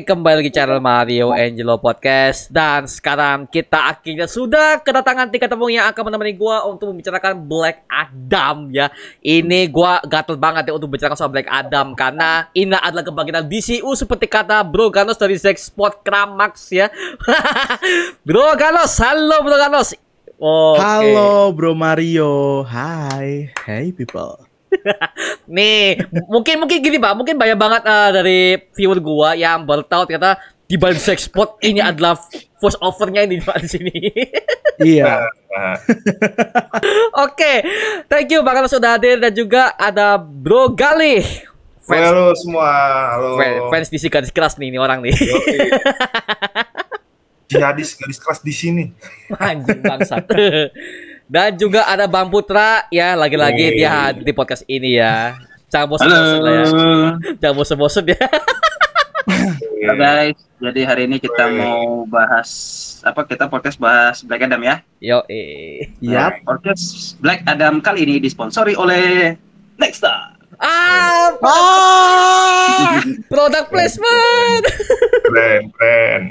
Kembali lagi channel Mario Angelo Podcast dan sekarang kita akhirnya sudah kedatangan tiga tamu yang akan menemani gua untuk membicarakan Black Adam ya. Ini gua gatel banget ya untuk bicara soal Black Adam karena ini adalah kebagian DCU seperti kata Bro Ganos dari Zack Spot Kramax ya. Bro Ganos, halo Bro Ganos. Oke. Halo Bro Mario. Hai. Hey people. Nih, mungkin mungkin gini Pak, mungkin banyak banget uh, dari viewer gua yang baru tahu ternyata di balik sex spot ini adalah voice overnya ini di sini. iya. Oke, okay. thank you Bang sudah hadir dan juga ada Bro Gali. Fans, halo semua, halo. Fans, fans DC gadis keras nih ini orang nih. Jihadis gadis keras di sini. Anjing bangsat. Dan juga ada Bang Putra ya lagi-lagi dia di podcast ini ya. Jangan bosan-bosan lah ya. Jangan bosan-bosan ya. Halo guys, jadi hari ini kita mau bahas apa? Kita podcast bahas Black Adam ya. Yo, eh. Ya, podcast Black Adam kali ini disponsori oleh Nexta. Ah, ah! produk placement. Keren, keren.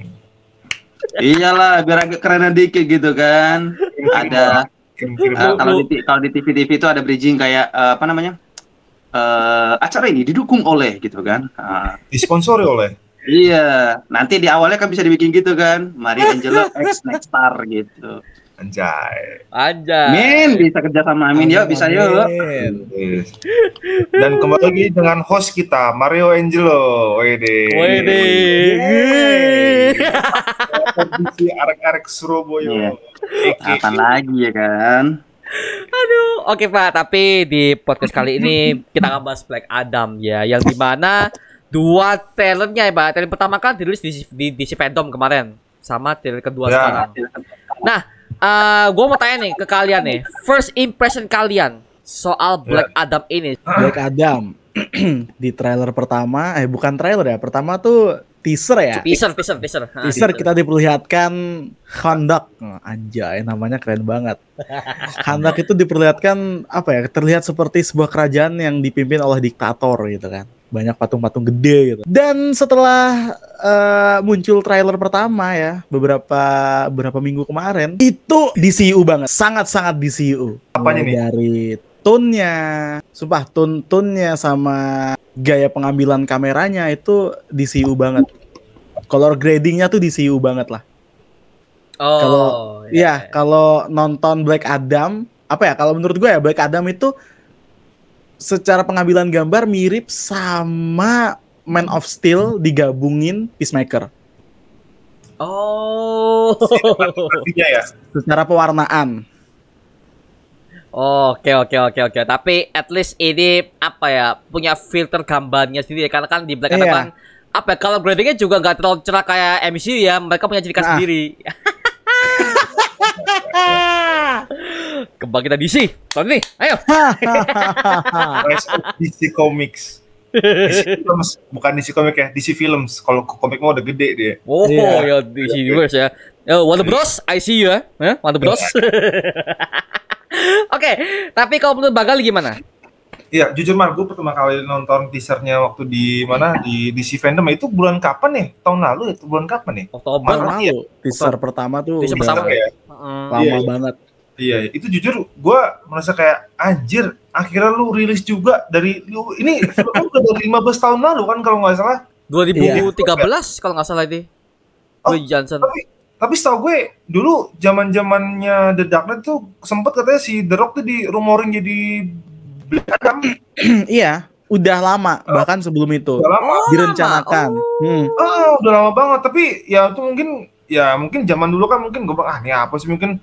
Iyalah, biar agak keren dikit gitu kan. Ada Uh, kalau di kalau di TV TV itu ada bridging kayak uh, apa namanya? Uh, acara ini didukung oleh gitu kan. Uh, Disponsori oleh. Iya, nanti di awalnya kan bisa dibikin gitu kan. Mari Angelo X Next Star gitu. Anjay. Anjay. Min bisa kerja sama Amin yuk, bisa yuk. Dan kembali lagi dengan host kita Mario Angelo. Wede. Wede. Kondisi arek-arek Surabaya. Yeah. Apa lagi ya kan? Aduh, oke Pak. Tapi di podcast kali ini kita akan bahas Black Adam ya, yang di mana dua trailernya ya Pak. Trailer pertama kan dirilis di, di, di Fandom kemarin, sama trailer kedua ya. sekarang. Nah, uh, gue mau tanya nih ke kalian nih, first impression kalian soal Black yeah. Adam ini. Black Adam di trailer pertama, eh bukan trailer ya, pertama tuh teaser ya. Teaser, teaser, teaser. Ha, teaser kita diperlihatkan Handak, oh, anjay namanya keren banget. Handak itu diperlihatkan apa ya? Terlihat seperti sebuah kerajaan yang dipimpin oleh diktator gitu kan banyak patung-patung gede gitu. Dan setelah uh, muncul trailer pertama ya, beberapa beberapa minggu kemarin, itu DCU banget, sangat-sangat DCU. Apanya nih? Dari tone-nya, sumpah tone-tone-nya sama gaya pengambilan kameranya itu DCU banget. Color gradingnya tuh DCU banget lah. Oh, kalau ya, ya kalau nonton Black Adam, apa ya? Kalau menurut gue ya Black Adam itu secara pengambilan gambar mirip sama Man of Steel digabungin Peacemaker. Oh. ya. Secara pewarnaan. Oke oke oke oke. Tapi at least ini apa ya punya filter gambarnya sendiri karena kan di belakang yeah. kan apa ya, kalau gradingnya juga nggak terlalu cerah kayak MCU ya mereka punya ciri khas nah. sendiri. Kembali kita DC. Tony, ayo. DC Comics. DC Films, bukan DC Comics ya, DC Films. Kalau komik mau udah gede dia. Oh, yeah. ya DC Universe ya. Oh, Warner Bros, I see you ya. Eh, Warner Bros. Oke, okay, tapi kalau menurut Bagal gimana? Iya, jujur mah gue pertama kali nonton teasernya waktu di mana di DC fandom itu bulan kapan nih? Tahun lalu itu bulan kapan nih? Oktober lalu. Ya? Teaser pertama tuh teaser pertama ya. Lama iya, banget. Iya, itu jujur gue merasa kayak anjir, akhirnya lu rilis juga dari lu ini film udah dari 15 tahun lalu kan kalau nggak salah. 2013 iya. kalau nggak salah ini. Oh, Johnson. Tapi, tapi setahu gue dulu zaman zamannya The Dark Knight tuh sempet katanya si The Rock tuh di rumorin jadi Black Adam. iya, udah lama oh. bahkan sebelum itu udah lama. direncanakan. Oh. Hmm. oh, udah lama banget. Tapi ya itu mungkin ya mungkin zaman dulu kan mungkin gue bilang ah ini apa sih mungkin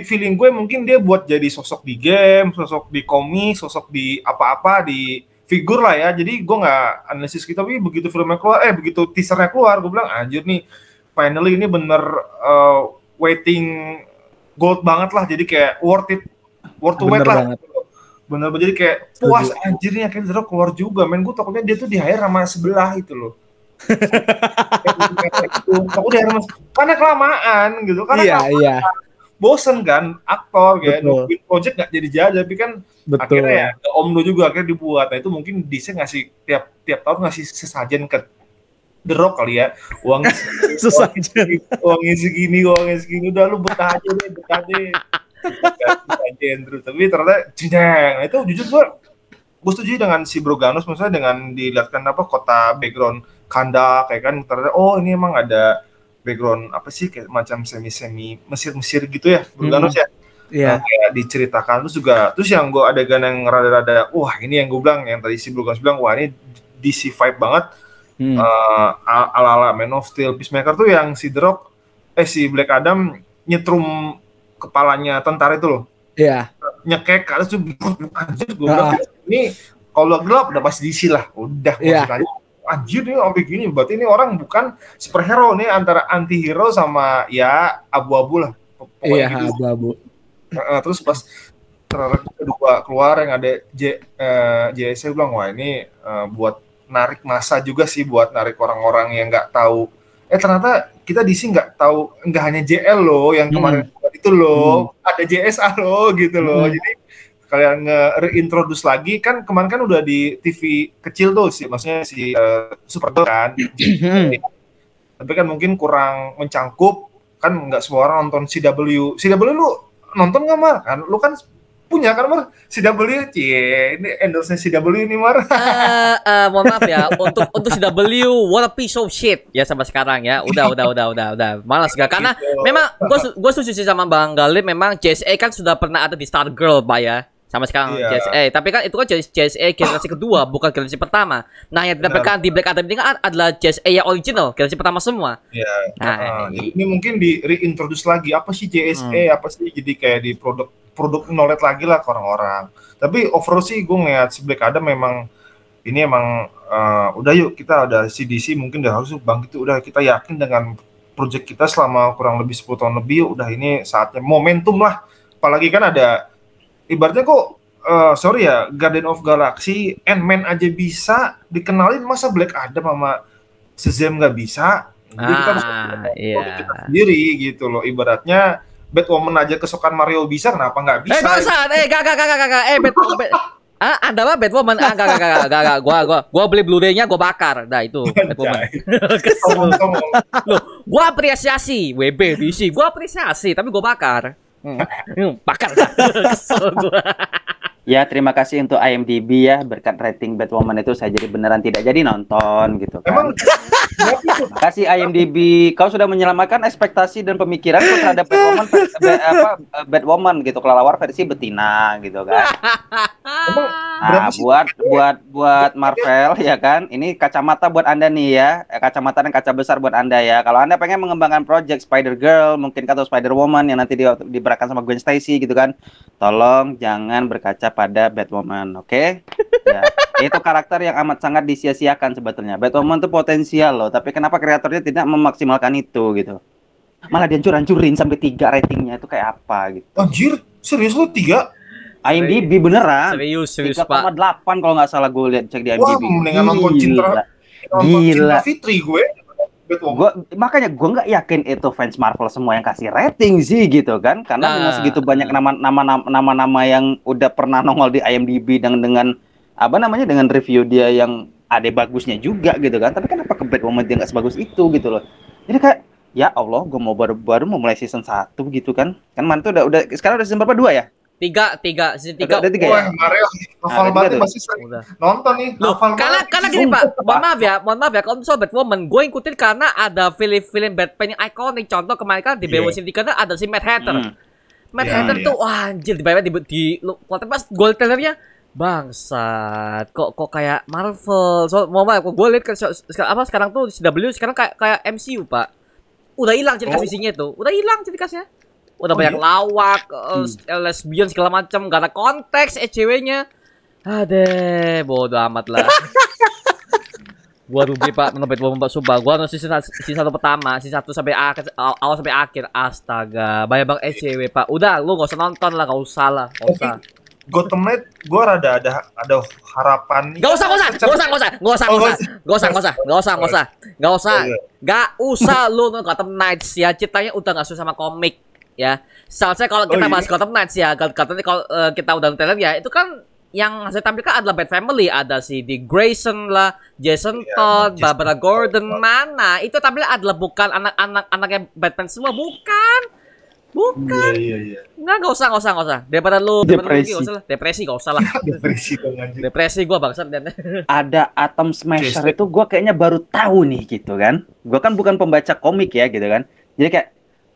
feeling gue mungkin dia buat jadi sosok di game, sosok di komik, sosok di apa-apa di figur lah ya. Jadi gue nggak analisis kita, tapi begitu filmnya keluar, eh begitu teasernya keluar, gue bilang anjir nih, finally ini bener uh, waiting gold banget lah. Jadi kayak worth it, worth to wait lah. Bener bener jadi kayak puas anjir nih akhirnya Zero keluar juga. Men gue takutnya dia tuh di hire sama sebelah itu loh. Aku di hire karena kelamaan gitu. Karena iya, kelamaan. iya bosen kan aktor kayak nungguin project nggak jadi jadi tapi kan Betul. akhirnya ya om lu juga akhirnya dibuat nah itu mungkin DC ngasih tiap tiap tahun ngasih sesajen ke The Rock kali ya. Segini, Susah uangnya segini, uangnya segini. Udah lu betah aja deh, betah deh. Aja terus. Tapi ternyata jeng. Nah, itu jujur gua gue setuju dengan si Broganus maksudnya dengan dilihatkan apa kota background kanda kayak kan ternyata oh ini emang ada background apa sih kayak macam semi semi Mesir Mesir gitu ya Broganus ya? Iya. Nah, kayak diceritakan terus juga terus yang gue adegan yang rada-rada wah ini yang gue bilang yang tadi si Broganus bilang wah ini DC vibe banget. Hmm. eh, ala-ala Man of Steel Peacemaker tuh yang si The Rock eh si Black Adam nyetrum kepalanya tentara itu loh. Iya. nyekek ke atas tuh anjir gue bilang ini kalau gelap udah pasti diisi lah. Udah maksudnya anjir nih sampai gini berarti ini orang bukan superhero nih antara anti hero sama ya abu-abu lah Pokoknya Iya, gitu. abu-abu. Heeh, terus pas trailer kedua keluar yang ada J eh, JSC bilang wah ini eh, buat narik masa juga sih buat narik orang-orang yang nggak tahu eh ternyata kita di sini nggak tahu nggak hanya JL loh yang kemarin itu loh ada JSA loh gitu loh Hmm. jadi kalian nge-reintroduce lagi kan kemarin kan udah di TV kecil tuh sih maksudnya si eh, Supergirl kan. Hmm. tapi kan mungkin kurang mencangkup kan nggak semua orang nonton CW CW lu nonton nggak mar? Kan lu kan punya kan mar? CW cie ini endorse CW ini mar. Eh, eh, mohon maaf ya untuk untuk CW what a piece of shit. Ya sampai sekarang ya. Udah udah udah udah udah. Malas gak? Karena Gitu. memang gue gue setuju sama bang Galip memang JSA kan sudah pernah ada di Star Girl pak ya sama sekarang Iya. JSA tapi kan itu kan JSA generasi kedua bukan generasi pertama. Nah yang didapatkan di Black Adam ini kan adalah JSA yang original generasi pertama semua. Ya nah Nah, ini mungkin di reintroduce lagi apa sih JSA apa sih? Jadi kayak di produk produk knowledge lagi lah ke orang-orang. Tapi overall sih gue ngeliat si Black Adam memang ini emang eh, udah yuk kita ada CDC mungkin udah harus bangkit udah kita yakin dengan project kita selama kurang lebih 10 tahun lebih udah ini saatnya momentum lah. Apalagi kan ada ibaratnya kok eh, sorry ya Guardian of Galaxy Ant-Man aja bisa dikenalin masa Black Adam sama Shazam nggak bisa? Jadi kita harus ah produk iya kita sendiri gitu loh. Ibaratnya Batwoman aja kesukaan Mario bisa kenapa nggak bisa? Eh bangsat, eh gak gak gak gak gak, eh Bat, Bat Ah, Anda mah Batwoman, ah gak gak gak gak gak, gak. gua gua gua beli Blu-ray-nya gua bakar. Nah, itu Batwoman. Loh, gua apresiasi. WB DC, gua apresiasi tapi gua bakar. Hmm, bakar dah. Kesel gua. Ya, terima kasih untuk IMDb ya berkat rating Batwoman itu saya jadi beneran tidak jadi nonton gitu kan. emang Makasih IMDb, kau sudah menyelamatkan ekspektasi dan pemikiranku terhadap Batwoman, ba- apa, Batwoman gitu, kelelawar versi betina gitu kan. Nah, buat buat buat Marvel ya kan, ini kacamata buat anda nih ya, Eh, kacamata dan kaca besar buat anda ya. Kalau anda pengen mengembangkan project Spider Girl, mungkin atau Spider Woman yang nanti di, diberakan sama Gwen Stacy gitu kan, tolong jangan berkaca pada Batwoman, oke? Ya, itu karakter yang amat sangat disia-siakan sebetulnya. Batwoman tuh potensial loh, tapi kenapa kreatornya tidak memaksimalkan itu gitu? Malah dihancur-hancurin sampai tiga ratingnya itu kayak apa gitu. anjir serius lu tiga IMDb beneran. Serius, serius, Pak. 3,8 kalau nggak salah gue lihat cek di Wah, IMDb. mendingan nonton Cinta- Gila. Cinta Fitri gue Gua makanya gue nggak yakin itu fans Marvel semua yang kasih rating sih gitu kan, karena Nah. dengan segitu banyak nama-nama nama-nama yang udah pernah nongol di IMDb dan dengan apa namanya dengan review dia yang ada bagusnya juga gitu kan, tapi kenapa ke Batwoman dia nggak sebagus itu gitu loh. Jadi kayak ya Allah, gue mau baru baru mau mulai season 1 gitu kan, kan man tuh udah udah sekarang udah season berapa dua ya? Tiga, tiga, season Udah, tiga. udah tiga Wah, ya? Mario hafal tiga banget masih sering Udah. nonton nih Loh, hafal karena banget. karena gini Pak, mohon maaf ya, mohon maaf ya, kalau soal Batwoman, gue ngikutin karena ada film-film Batman yang ikonik. Contoh kemarin kan di Iya. Batman Syndicate kan ada si Mad Hatter. Hmm. Mad Iya, Hatter iya. tuh wah anjir di di, di lu kuatnya pas gold trailernya bangsat kok kok kayak Marvel? So mau maaf gue lihat kan apa sekarang tuh CW sekarang kayak kayak MCU pak. Udah hilang ciri khas Oh. isinya itu udah hilang ciri khasnya. Udah Oh, banyak iya? lawak eh, lesbian segala macam gak ada konteks ECW-nya Ade, bodo amat lah. gua rugi pak nonton Batwoman pak sumpah. Gua nonton season, season satu pertama season satu sampai akhir aw- awal sampai akhir. Astaga banyak banget ECW pak. Udah lu gak usah nonton lah gak usah lah gak usah Gotham Knight gue rada ada ada harapan gak usah gak usah gak usah gak usah gak usah Oh, gak usah gak usah gak usah gak usah gak usah gak usah Iya. gak usah lu Gotham Knights ya ceritanya udah gak sesuai sama komik ya Soalnya kalau kita Oh, iya? bahas Gotham Knights ya, katanya kalau eh, kita udah nonton ya, itu kan yang saya tampilkan adalah Bat Family, ada si Dick Grayson lah, Jason Iya, Todd, Barbara. Gordon, mana? Itu tampil adalah bukan anak-anak anaknya Batman semua, bukan. Bukan. Iya iya iya. Nggak, nggak usah, nggak usah, nggak usah. Daripada lu daripada lu Depresi. nggak usah lah. Depresi nggak usah lah. Depresi dong anjing. Depresi gua bangsat dan ada Atom Smasher itu gue kayaknya baru tahu nih gitu kan. Gue kan bukan pembaca komik ya gitu kan. Jadi kayak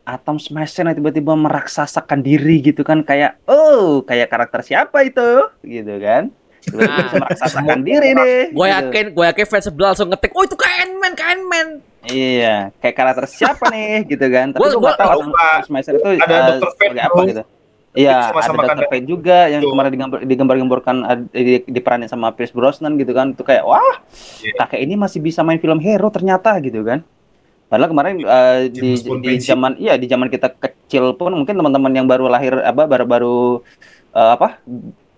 Atom Smasher yang tiba-tiba meraksasakan diri gitu kan kayak oh kayak karakter siapa itu gitu kan. Tiba-tiba Nah. meraksasakan diri nih. Gue gitu. yakin, gue yakin fans sebelah langsung ngetik, oh itu kayak Ant-Man, kayak Ant-Man. Iya, kayak karakter siapa nih gitu kan. Tapi Gua- gue gak tahu Pak. Smasher itu Ada eh, Dr. Fate apa gitu. Iya, ada kan Dr. Fate juga yang kemarin digambar digambar-gambarkan ad- di, diperanin sama Pierce Brosnan gitu kan. Itu kayak wah, Iya. kakek ini masih bisa main film hero ternyata gitu kan. Padahal kemarin eh, di, di zaman iya di zaman kita kecil pun mungkin teman-teman yang baru lahir apa baru-baru eh, apa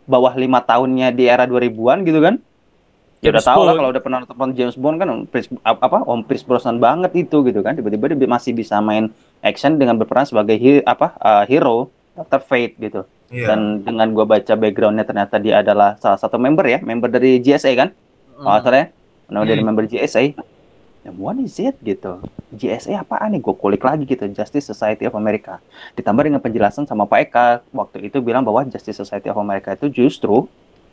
bawah lima tahunnya di era 2000-an gitu kan. Ya udah tahu lah kalau udah pernah nonton James Bond kan Pierce, apa Om Pierce Brosnan banget itu gitu kan. Tiba-tiba dia masih bisa main action dengan berperan sebagai hi- apa eh, hero Dr. Fate gitu. Iya. Dan dengan gua baca backgroundnya ternyata dia adalah salah satu member ya, member dari GSA kan? Hmm. Oh, salah ya? Nama dari Hmm. member GSA. Ya, what is it gitu? GSA apaan nih? Gue kulik lagi gitu, Justice Society of America. Ditambah dengan penjelasan sama Pak Eka, waktu itu bilang bahwa Justice Society of America itu justru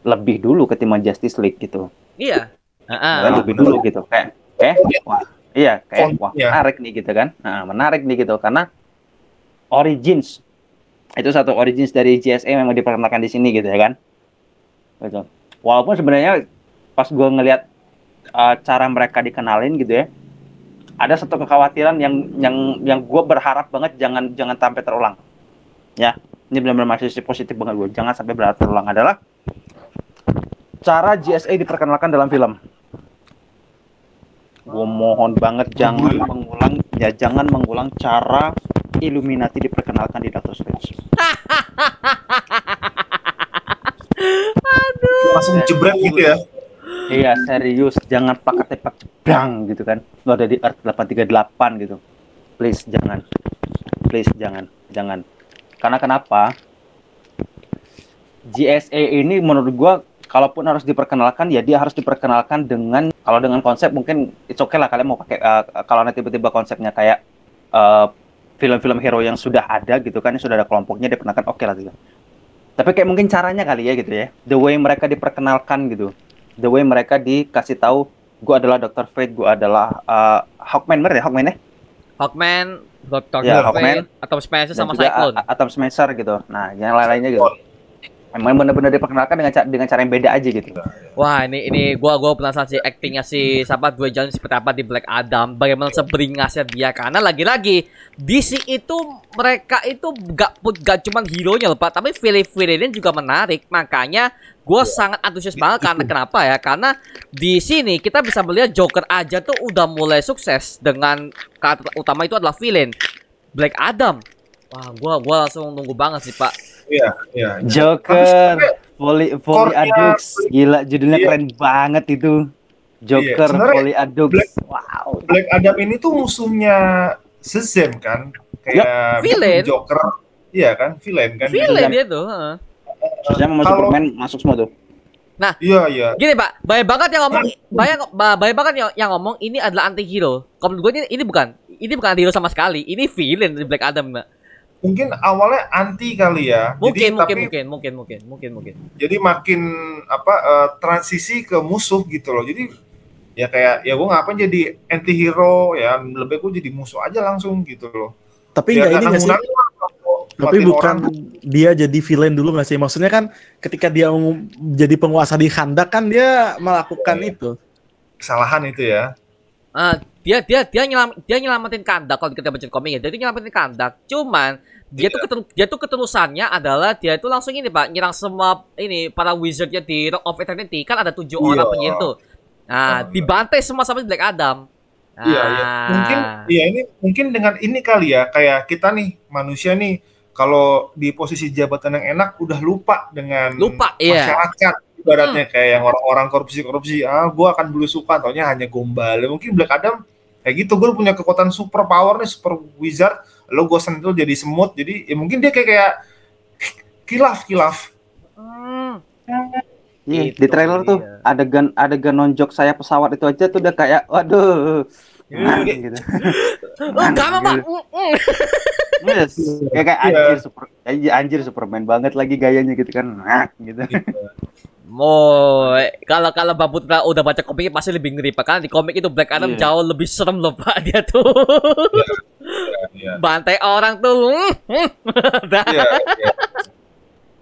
lebih dulu ketimbang Justice League gitu. Iya. Heeh. Kan lebih dulu gitu. Kayak, kayak, wah, iya, kayak, wah, Fontnya. menarik nih gitu kan. Nah, menarik nih gitu, karena Origins, itu satu Origins dari GSA memang diperkenalkan di sini gitu ya kan. Gitu. Walaupun sebenarnya pas gue ngelihat uh, cara mereka dikenalin gitu ya, ada satu kekhawatiran yang yang yang gue berharap banget jangan jangan sampai terulang. Ya, ini benar-benar masih positif banget gue. Jangan sampai berharap terulang adalah cara GSA diperkenalkan dalam film. Gue mohon banget jangan mengulang ya jangan mengulang cara Illuminati diperkenalkan di Doctor Strange. Langsung jebret gitu ya. Iya serius, jangan pakai tepak jebrang gitu kan. Lo ada di Earth 838 gitu. Please jangan. Please jangan, jangan. Karena kenapa? GSA ini menurut gua kalaupun harus diperkenalkan ya dia harus diperkenalkan dengan kalau dengan konsep mungkin it's okay lah kalian mau pakai eh, kalau nanti tiba-tiba konsepnya kayak eh, film-film hero yang sudah ada gitu kan yang sudah ada kelompoknya diperkenalkan oke lah gitu. Tapi kayak mungkin caranya kali ya gitu ya. The way mereka diperkenalkan gitu the way mereka dikasih tahu gue adalah Dr. Fate, gue adalah uh, Hawkman, bener ya Hawkman ya? Hawkman, Doctor Ya, Fate, Hawkman. atau Smasher Dan sama juga Cyclone. Atom Smasher gitu. Nah, yang lain-lainnya gitu. Emang benar-benar diperkenalkan dengan ca- dengan cara yang beda aja gitu. Wah, ini ini gua gua penasaran sih actingnya si siapa Dwayne Johnson seperti apa di Black Adam. Bagaimana seberingasnya dia karena lagi-lagi DC itu mereka itu gak gak cuma hero-nya loh, Pak, tapi villain-villainnya juga menarik. Makanya gua sangat antusias banget karena kenapa ya? Karena di sini kita bisa melihat Joker aja tuh udah mulai sukses dengan karakter utama itu adalah villain Black Adam. Wah, gua gua langsung nunggu banget sih, Pak. Iya, iya. Joker, Volley Volley core-nya- Adux, gila judulnya Iya. keren banget itu. Joker, Sebenarnya Volley Adux. Black- Wow. Black Adam ini tuh musuhnya Shazam kan? Kayak villain. Joker. Iya kan, villain kan? Villain dia tuh, heeh. Sama Kalau- Superman masuk semua tuh. Iya, iya. Gini pak, banyak banget yang ngomong, banyak, ba- banyak banget yang, yang ngomong ini adalah anti hero. Kalau menurut gue ini, ini bukan, ini bukan anti hero sama sekali. Ini villain dari Black Adam, mbak. Mungkin awalnya anti kali ya. Mungkin, jadi, mungkin, tapi mungkin, mungkin, mungkin, mungkin, mungkin. jadi makin apa eh, transisi ke musuh gitu loh. Jadi ya kayak ya gue ngapain jadi anti hero ya lebih gue jadi musuh aja langsung gitu loh. Tapi Ya, nggak ini nggak sih? Tapi bukan orang. dia jadi villain dulu nggak sih? Maksudnya kan ketika dia jadi penguasa di Khandak kan dia melakukan Iya. itu. kesalahan itu ya. Ah, dia, dia, dia nyelam, dia nyelamatin kandak kalau kita baca komiknya. Dia tuh nyelamatin kandak. Cuman dia tuh ketelu, dia tuh keterusannya adalah dia tuh langsung ini pak nyerang semua ini para wizardnya di Rock of Eternity kan ada tujuh Iya. orang penyihir tuh. Nah, Oh, iya. dibantai semua sama Black Adam. Iya, iya. Ah. Mungkin ya ini mungkin dengan ini kali ya kayak kita nih manusia nih kalau di posisi jabatan yang enak udah lupa dengan Lupa, iya. Hmm. masyarakat ibaratnya kayak yang orang-orang korupsi-korupsi ah gua akan belusukan taunya hanya gombal Ya, mungkin Black Adam kayak gitu gue punya kekuatan super power nih super wizard lo gue sentil jadi semut jadi ya mungkin dia kayak kayak kilaf kilaf Hmm. Iya, Itu di trailer tuh dia. adegan adegan nonjok saya pesawat itu aja tuh udah kayak waduh. Nah, gitu. Mm. Yes. Kayak kayak Iya. anjir super anjir, anjir Superman banget lagi gayanya gitu kan. Nah, gitu. Mo, kalau kalau Bang Putra udah baca komiknya pasti lebih ngeri Pak. Karena di komik itu Black Adam Iya. jauh lebih serem loh Pak dia tuh. Iya. Bantai orang tuh. Iya, iya.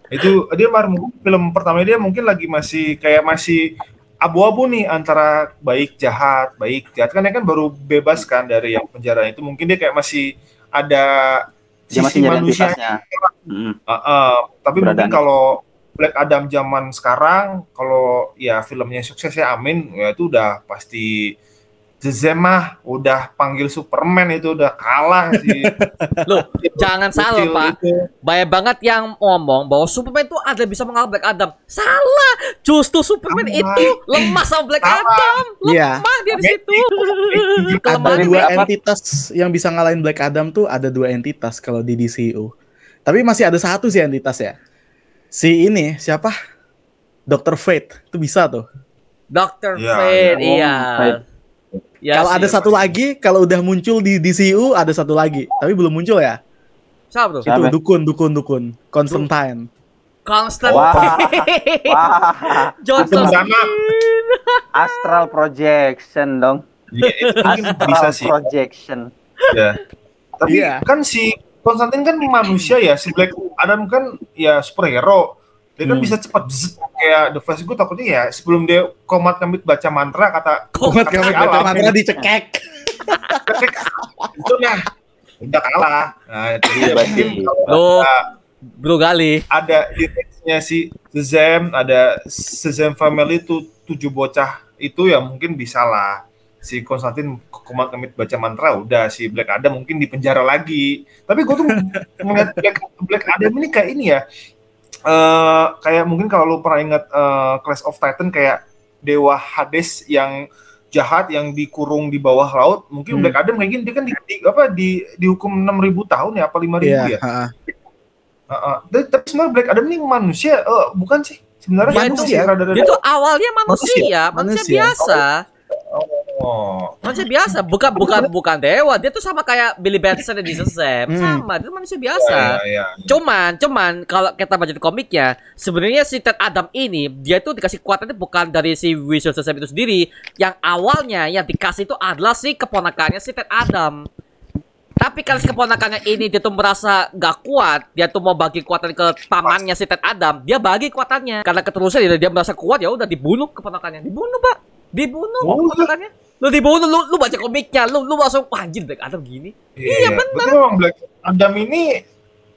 Itu dia mar film pertama dia mungkin lagi masih kayak masih abu-abu nih antara baik jahat, baik jahat kan dia kan baru bebas kan dari yang penjara itu mungkin dia kayak masih ada Dia sisi manusia. identitasnya. Mm. Uh, uh, tapi mungkin Keberadaannya. kalau Black Adam zaman sekarang kalau ya filmnya sukses ya amin ya itu udah pasti Shazam mah udah panggil Superman itu udah kalah sih. Loh, jangan salah Pak. itu. Banyak banget yang ngomong bahwa Superman itu ada bisa mengalahkan Black Adam. Salah. Justru Superman Salah. itu lemah sama Black Salah. Adam. Iya. Lemah dia di situ. Ada dua apa? entitas yang bisa ngalahin Black Adam tuh ada dua entitas kalau di DCU. Tapi masih ada satu sih entitas ya. Si ini siapa? Dr. Fate itu bisa tuh. Dr. Iya, Fate, iya. iya. Ya kalau sih. ada satu lagi, kalau udah muncul di DCU ada satu lagi. Tapi belum muncul ya. Siapa tuh? Itu Siapa? dukun, dukun, dukun. Constantine. Constant. Wah. Wah, Johnson. Sama. astral projection dong. Ya, itu mungkin Astral bisa sih. projection. Ya. Tapi Iya. kan si Konstantin kan manusia ya, si Black Adam kan ya superhero. Dia kan Hmm. bisa cepat zzz, kayak The Flash gue takutnya ya sebelum dia komat kambit baca mantra kata Komat si Alam, mantra dicekek. ketik, itu ya udah kalah. Nah, kalau Loh. ada, Bro Gali. ada unitnya si Shazam, ada Shazam Family itu tujuh bocah itu ya mungkin bisa lah si Konstantin komat kambit baca mantra udah si Black Adam mungkin di penjara lagi. Tapi gue tuh ngeliat Black, Black Adam ini kayak ini ya. eh kayak mungkin kalau lu pernah ingat eh, Clash of Titan kayak dewa Hades yang jahat yang dikurung di bawah laut, mungkin Hmm. Black Adam kayak gini dia kan di, di- apa di dihukum 6000 tahun ya apa 5000 Iya, ya? ha-ha. Heeh. Tapi, tapi sebenarnya Black Adam ini manusia, eh, bukan sih? Sebenarnya Dia manusia, tuh- rada-rada. Dia tuh awalnya manusia, manusia, Manusia. biasa. Oh. Manusia biasa, bukan bukan bukan dewa. Dia tuh sama kayak Billy Batson di Shazam. Hmm. Sama, dia tuh manusia biasa. Ya, ya, ya. Cuman, cuman kalau kita baca di komiknya, sebenarnya si Ted Adam ini dia tuh dikasih kekuatannya bukan dari si Visual Shazam itu sendiri. Yang awalnya yang dikasih itu adalah si keponakannya si Ted Adam. Tapi kalau si keponakannya ini dia tuh merasa gak kuat, dia tuh mau bagi kekuatan ke pamannya si Ted Adam, dia bagi kekuatannya. Karena keterusan dia, dia merasa kuat ya udah dibunuh keponakannya. Dibunuh, Pak. Dibunuh Oh, iya. keponakannya. Lu dibunuh, lu, lu baca komiknya, lu lu langsung wah anjir Black Adam gini. Iya, benar. memang Black Adam ini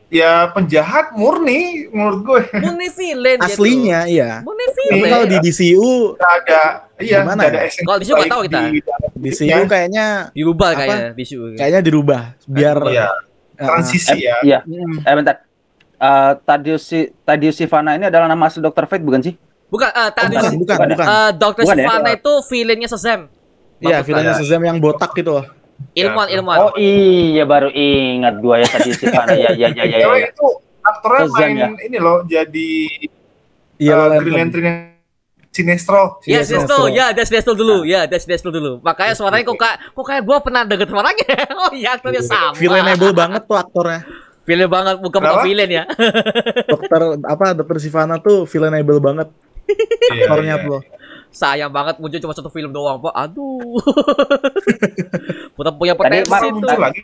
ya penjahat murni menurut gue. Murni villain. Aslinya iya. Murni Tapi villain. kalau di DCU, Nggak ada, iya, Gimana nggak ada ya? esensi Kalau di nggak baik tahu kita. di- DCU kayaknya dirubah Apa? kayaknya bisu. kayaknya dirubah biar Iya, uh, transisi ya. Iya. mm, Eh bentar. Eh Tadius Si- Tadius Sivana ini adalah nama asli Dr. Fate bukan sih? Bukan, eh tadi bukan, si- bukan, bukan ya? bukan. eh, Dr. Bukan ya? Sivana itu villainnya Shazam. Iya, filmnya. Shazam yang botak gitu loh. Ilmuwan, Ya. ilmuwan. Oh iya baru ingat gua ya Tadius Sivana. Ya ya ya ya. ya, Cewek ya. itu aktornya Shazam, main ya? ini loh, jadi Iya, uh. Green Lantern yang Sinestro. Ya, Destro, Destro. ya, Des Destro dulu, ya, Des Destro dulu. Makanya suaranya kok kayak, kok kayak gua pernah denger suaranya. oh iya, aktornya sama. Villainable banget tuh aktornya. Villain banget, bukan bukan villain ya. Dokter apa Dokter Sivana tuh villainable banget Iya, aktornya iya. tuh. Sayang banget muncul cuma satu film doang, Pak. Aduh. Punya punya Tadi, potensi Mar, itu. Lagi.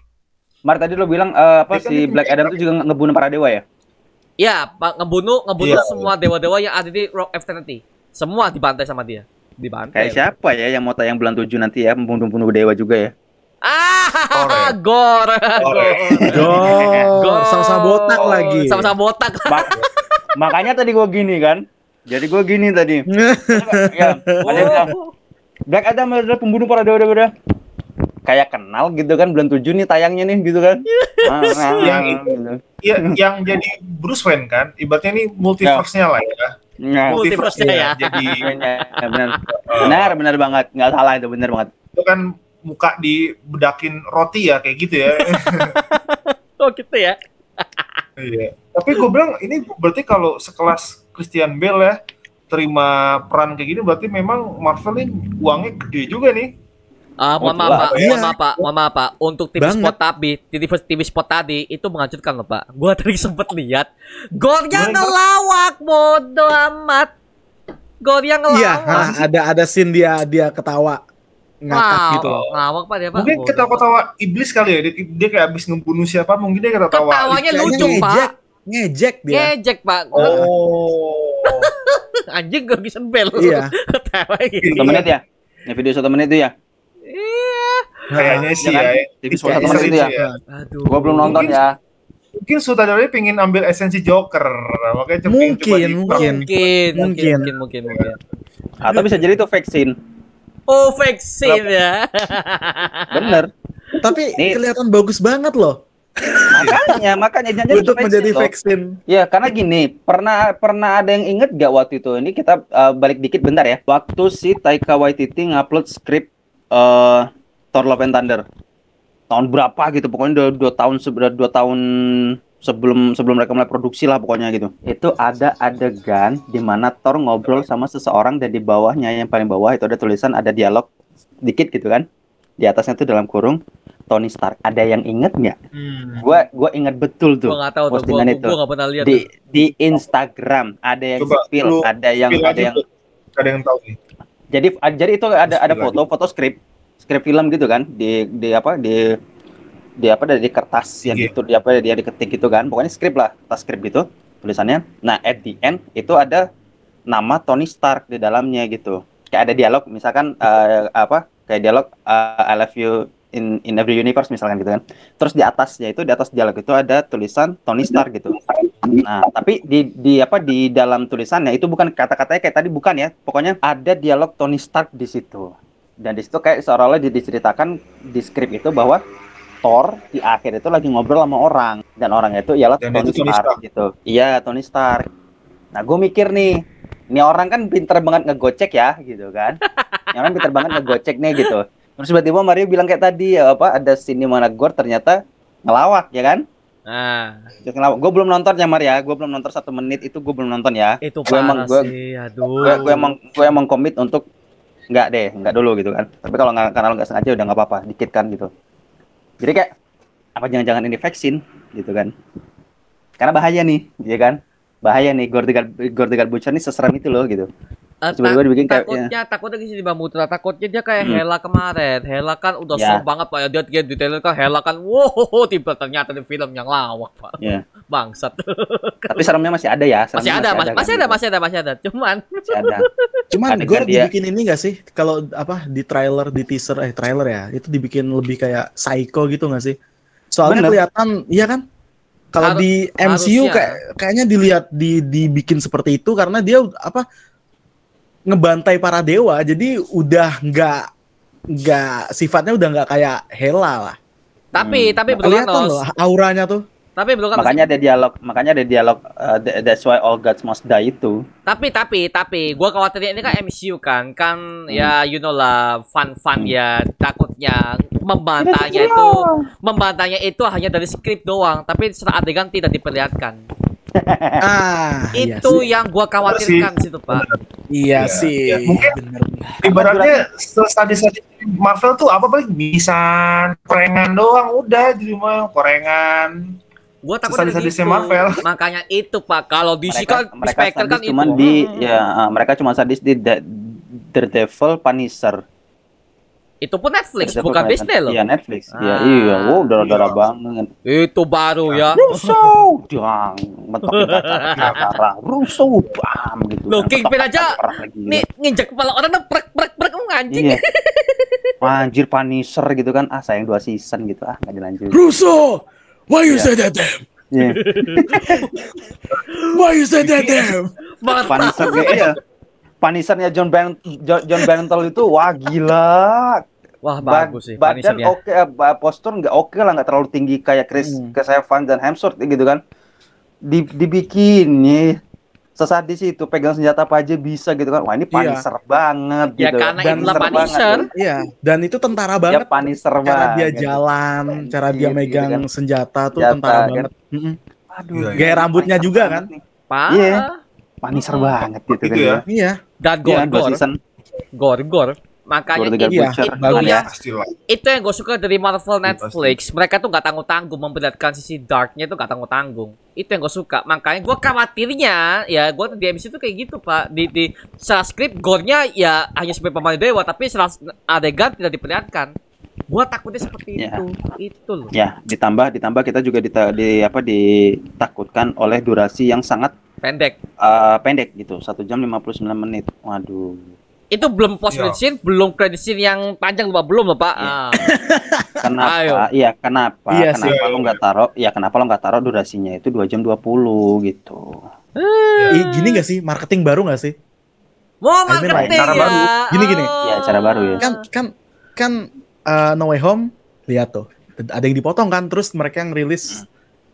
Mar tadi lo bilang eh, apa kan si Black. Adam itu juga nge- ngebunuh para dewa ya? Ya, Pak, ngebunuh ngebunuh Iya. semua dewa-dewa yang ada di Rock Eternity. Semua dibantai sama dia. Dibantai. Kayak siapa ya yang mau tayang bulan 7 nanti ya membunuh-bunuh dewa juga ya? Ah, gor. Gore. Gor, sama-sama botak lagi. Sama-sama botak. Ma- makanya tadi gua gini kan. Jadi gua gini tadi. ya, ada yang bilang, Black Adam adalah pembunuh para dewa-dewa. Kayak kenal gitu kan bulan 7 nih tayangnya nih gitu kan. Ah, ah, Yang gitu. Iya, yang jadi Bruce Wayne kan, ibaratnya ini multiverse-nya lah ya. Nah, Multiverse-nya ya. Jadi ya, benar. Benar, benar banget. Nggak salah itu benar banget. itu kan muka dibedakin roti ya kayak gitu ya. Oh gitu ya. Iya. Tapi gue bilang ini berarti kalau sekelas Christian Bale ya, terima peran kayak gini berarti memang Marvel ini uangnya gede juga nih. Ah, mohon Oh, maaf, Pak. Iya. maaf, Pak. Maaf, Pak. Untuk TV Banget. spot tadi, TV, TV spot tadi itu menghancurkan loh, Pak. Gua tadi sempet lihat Gornya Gimana? ngelawak, bodoh amat. Gornya ngelawak. Iya, nah, ada ada scene dia dia ketawa ngakak Wow, gitu loh. Ngelawak, Pak dia, Pak. Mungkin ketawa-ketawa iblis kali ya. Dia, dia kayak habis ngebunuh siapa, mungkin dia ketawa. Ketawanya lucu, Pak. Ngejek dia. Ngejek, Pak. Oh. Anjing gak bisa bel. Iya. Ketawa gitu. Satu menit ya? Ini video satu menit itu ya? Iya. Kayaknya sih kan? ya. Kayak satu menit itu ya? ya. Aduh. Gua belum nonton Mungkin- ya. Mungkin sutradaranya pengen ambil esensi Joker. Makanya Mungkin, coba mungkin. Mungkin, mungkin, Mungkin. mungkin, mungkin, mungkin. Atau bisa jadi itu vaksin. Oh, vaksin ya. Bener. Tapi kelihatan bagus banget loh makanya, makanya jangan untuk menjadi vaksin. Ya, karena gini, pernah pernah ada yang inget gak waktu itu? Ini kita uh, balik dikit bentar ya. Waktu si Taika Waititi ngupload skrip uh, Thor Love and Thunder. Tahun berapa gitu, pokoknya udah dua tahun sudah dua tahun sebelum sebelum mereka mulai produksi lah pokoknya gitu. Itu ada adegan di mana Thor ngobrol sama seseorang dan di bawahnya yang paling bawah itu ada tulisan ada dialog dikit gitu kan. Di atasnya itu dalam kurung Tony Stark. Ada yang inget nggak? Hmm. Gua gua inget betul tuh Gua gak tahu tuh, gua, postingan gua, itu gua gak pernah lihat. di di Instagram ada yang Coba spill, lu ada yang Spill ada yang tuh. Ada yang tahu nih. jadi jadi itu ada ada foto foto skrip skrip film gitu kan di di apa di di apa dari kertas yang Iya. itu di apa dia diketik gitu kan pokoknya skrip lah kertas skrip gitu tulisannya nah at the end itu ada nama Tony Stark di dalamnya gitu kayak ada dialog misalkan eh, apa kayak dialog eh, I love you in in every universe misalkan gitu kan terus di atasnya itu di atas dialog itu ada tulisan Tony Stark gitu Nah, tapi di di apa di dalam tulisannya itu bukan kata-katanya kayak tadi bukan ya. Pokoknya ada dialog Tony Stark di situ. Dan di situ kayak seolah-olah di- diceritakan di skrip itu bahwa Thor di akhir itu lagi ngobrol sama orang dan orang itu ialah Dan Tony, itu Tony Stark, Stark. gitu. Iya, Tony Stark. Nah, gue mikir nih, ini orang kan pinter banget ngegocek ya, gitu kan. Ini orang pinter banget ngegocek nih gitu. Terus tiba-tiba Mario bilang kayak tadi ya apa ada di mana Gore ternyata ngelawak ya kan? Nah, Gue belum nonton ya Maria, gue belum nonton satu menit itu gue belum nonton ya. itu Gua emang-. Aduh. Gue gue emang gue emang komit untuk nggak deh, nggak dulu gitu kan. Tapi kalau nggak karena nggak sengaja udah nggak apa-apa, dikit kan gitu. Jadi kayak apa jangan-jangan ini vaksin gitu kan? Karena bahaya nih, ya kan? Bahaya nih, Gordegal Gordegal Butcher nih seseram itu loh gitu. Eh, Terus tiba-tiba dibikin kayak ya. takutnya takutnya di sini Bang Mutra takutnya dia kayak Hmm. Hela kemarin Hela kan udah Ya. sok banget pak ya dia, dia di trailer kan Hela kan wow tiba ternyata di film yang lawak pak Ya. bangsat Tapi seremnya masih ada ya. masih seremnya ada mas, kan, masih ada gitu. masih ada masih ada cuman Masih ada. Cuman gue dia- dibikin ini gak sih? Kalau apa di trailer, di teaser, eh trailer ya, itu dibikin lebih kayak psycho gitu gak sih? Soalnya Bener. kelihatan, iya kan? Kalau di MCU harusnya. kayak kayaknya dilihat di dibikin seperti itu karena dia apa ngebantai para dewa, jadi udah nggak nggak sifatnya udah nggak kayak Hela lah. tapi Hmm. tapi betul Kelihatan kan loh Nos auranya tuh. tapi betul kan Nos? Makanya ada dialog, makanya ada dialog uh, th- that's why all gods must die itu. tapi tapi tapi gua khawatirnya ini kan MCU kan kan ya you know lah fun fun Hmm. ya takutnya membantahnya itu membantahnya itu hanya dari skrip doang tapi setelah adegan tidak diperlihatkan Ah, iya itu sih. yang gua khawatirkan situ pak Iya Iya, sih. iya. Mungkin- bener. Ibaratnya sadis-sadis Marvel tuh apa paling bisa korengan doang udah di rumah korengan. Gua takutnya Sesadis-sadisnya gitu. Marvel. Makanya itu Pak. Kalau DC kan mereka Spectre sadis kan cuman itu. di Hmm. ya uh, mereka cuma sadis di Da- Daredevil Punisher. Itu pun Netflix, bukan. Disney loh. Iya Netflix. Iya Ah. iya. Wow darah-darah Iya. banget. Itu baru ya. Russo, dang, mentokin kaca kaca, Russo, bam gitu. Loh, kan. Kingpin aja, gitu. Nih nginjek kepala orang dan prek prek prek anjing. Iya. Anjir Punisher gitu kan. Ah sayang dua season gitu. Ah nggak dilanjut. Russo, why you Iya. say that damn? Iya. Why you say that damn? Banget Punisher kayak iya. Punishernya John Ben John, John Bernthal itu wah gila. Wah, Ba- bagus sih badan oke eh, ba- postur nggak oke lah nggak terlalu tinggi kayak Chris Hmm. Evans dan Hemsworth gitu kan di dibikin nih sesadis itu pegang senjata apa aja bisa gitu kan wah ini Iya. Punisher banget Ya gitu karena Dan itulah Punisher. banget. Iya, dan itu tentara ya banget. Punisher cara banget dia jalan, cara dia Gitu, megang kan. senjata tuh Senjata, tentara kan. banget. Mm-mm. Aduh, Iya, Gaya rambutnya juga kan? Pak. Iya. maniser Hmm. banget gitu, Gitu kan ya. Iya, Dan Iya, gore, Makanya itu, Iya, itu, ya. Itu yang gue suka dari Marvel. Netflix. Mereka tuh nggak tanggung-tanggung memperlihatkan sisi darknya tuh nggak tanggung-tanggung. Itu yang gue suka. Makanya gue khawatirnya ya gue di MC itu kayak gitu pak. Di di secara skrip gore-nya ya hanya sebagai pemain dewa tapi secara adegan tidak diperlihatkan. Gue takutnya seperti Ya. itu. Itu loh. Ya, ditambah ditambah kita juga dita- di apa ditakutkan oleh durasi yang sangat Pendek. eh, pendek gitu, satu jam 59 menit. Waduh. Itu belum post Iya. credit scene, belum credit scene yang panjang lupa belum loh pak. Iya. Ah. Kenapa? Ayo. Iya, kenapa? Iya sih. kenapa lo nggak taruh? Ya kenapa lo nggak taruh durasinya itu 2 jam 20 gitu. Ih, gini gak sih marketing baru gak sih? Mau I mean, marketing cara ya. baru. Gini, gini. Oh. Ya, cara baru ya. Kan kan kan uh, No Way Home lihat tuh. Ada yang dipotong kan terus mereka yang rilis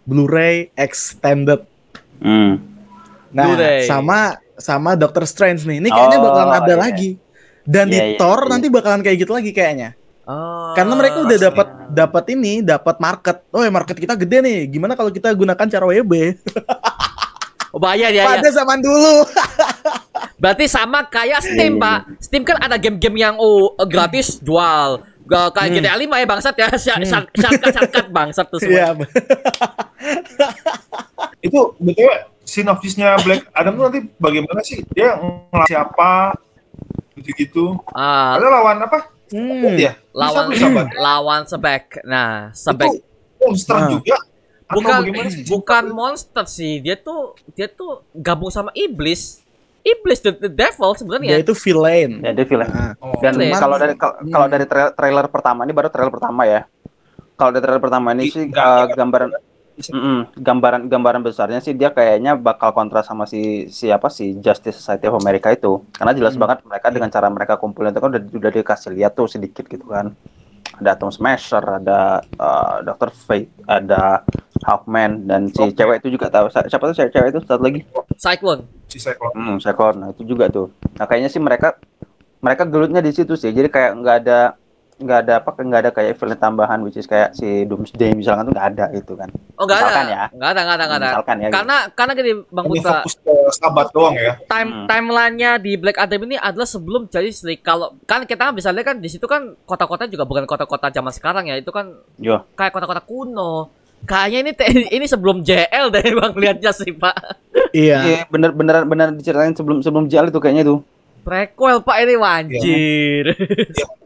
Blu-ray extended. Hmm. Nah, Blu-ray. sama sama Doctor Strange nih. Ini kayaknya Oh, bakalan ada iya. lagi. Dan Iya, di iya, Thor iya. nanti bakalan kayak gitu lagi kayaknya. Oh. Karena mereka udah dapat dapat ini, dapat market. Oh, ya market kita gede nih. Gimana kalau kita gunakan cara WB? Oh, bayar ya, ya. Pada zaman dulu. Berarti sama kayak Steam, Iya, iya, Pak. Steam kan ada game-game yang oh gratis jual. Gak kayak Hmm. GTA 5 ya bangsat ya. Shortcut-shortcut bangsat tuh semua. Iya. Itu btw sinopsisnya Black Adam tuh nanti bagaimana sih? Dia ngelatih siapa? Gitu-gitu. Ah, Ada lawan apa? Hmm. Dia. lawan Bisa, bisa, lawan sebek. Nah, sebek monster Nah. juga. Atau bukan bagaimana sih? bukan monster sih. Dia tuh dia tuh gabung sama iblis. Iblis the, the devil Dia sebenarnya. itu villain. Ya, dia villain. Nah, Oh. Dan Villain. kalau dari kal- Hmm. kalau dari tra- trailer pertama ini baru trailer pertama ya. Kalau dari trailer pertama ini sih enggak, eh, gambaran Mm-mm, gambaran gambaran besarnya sih dia kayaknya bakal kontra sama si siapa si Justice Society of America itu. Karena jelas Hmm. banget mereka dengan cara mereka kumpulin itu kan udah, udah dikasih lihat tuh sedikit gitu kan. Ada Atom Smasher, ada eh, Dr. Fate, ada Hawkman dan si Oke. cewek itu juga tahu siapa tuh cewek, cewek itu satu lagi. Cyclone. Si Cyclops. Hmm, Sekor. Nah, itu juga tuh. Nah, kayaknya sih mereka mereka gelutnya di situ sih. Jadi kayak nggak ada nggak ada apa nggak ada kayak villain tambahan which is kayak si Doomsday misalkan tuh nggak ada gitu kan. Oh, enggak Misalkan ada. ya. Enggak ada, enggak ada, enggak ada. Misalkan ya. gitu. Karena karena gini Bang Hanya Putra, fokus ke sahabat doang ya. time Hmm. timelinenya di Black Adam ini adalah sebelum jadi League. Kalau kan kita bisa lihat kan di situ kan kota-kota juga bukan kota-kota zaman sekarang ya. Itu kan Yo. kayak kota-kota kuno. Kayaknya ini ini sebelum JL deh Bang lihatnya sih, Pak. Iya. Iya, bener bener bener diceritain sebelum sebelum jalan itu kayaknya tuh. Prequel Pak ini wanjir.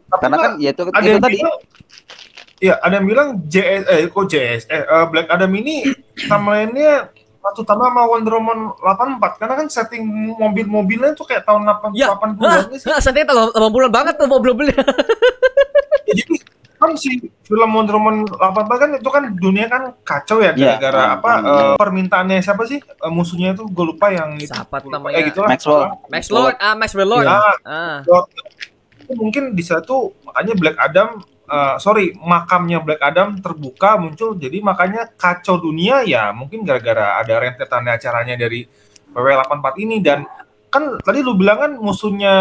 Tapi Karena Pak, kan ya itu, ada itu yang tadi. bilang Iya, ada yang bilang JS eh kok JS eh eh, Black Adam ini timeline-nya satu tambah sama Wonder Woman 84 karena kan setting mobil-mobilnya tuh kayak tahun 8 Ya. 80-an sih. Hah, Saya tahu 80 banget tuh mobil-mobilnya. Ya, jadi kan si film Wonder Woman 84 kan itu kan dunia kan kacau ya Iya. gara-gara Hmm, apa hmm, eh, permintaannya siapa sih Eh, musuhnya itu gue lupa yang itu. Siapa tuh Gua lupa. namanya? Eh, gitu lah. Maxwell. Max Lord, ah Max Lord. Iya. Ah, itu mungkin di satu makanya Black Adam eh, sorry makamnya Black Adam terbuka muncul jadi makanya kacau dunia ya mungkin gara-gara ada rentetan acaranya dari WW84 ini dan kan tadi lu bilang kan musuhnya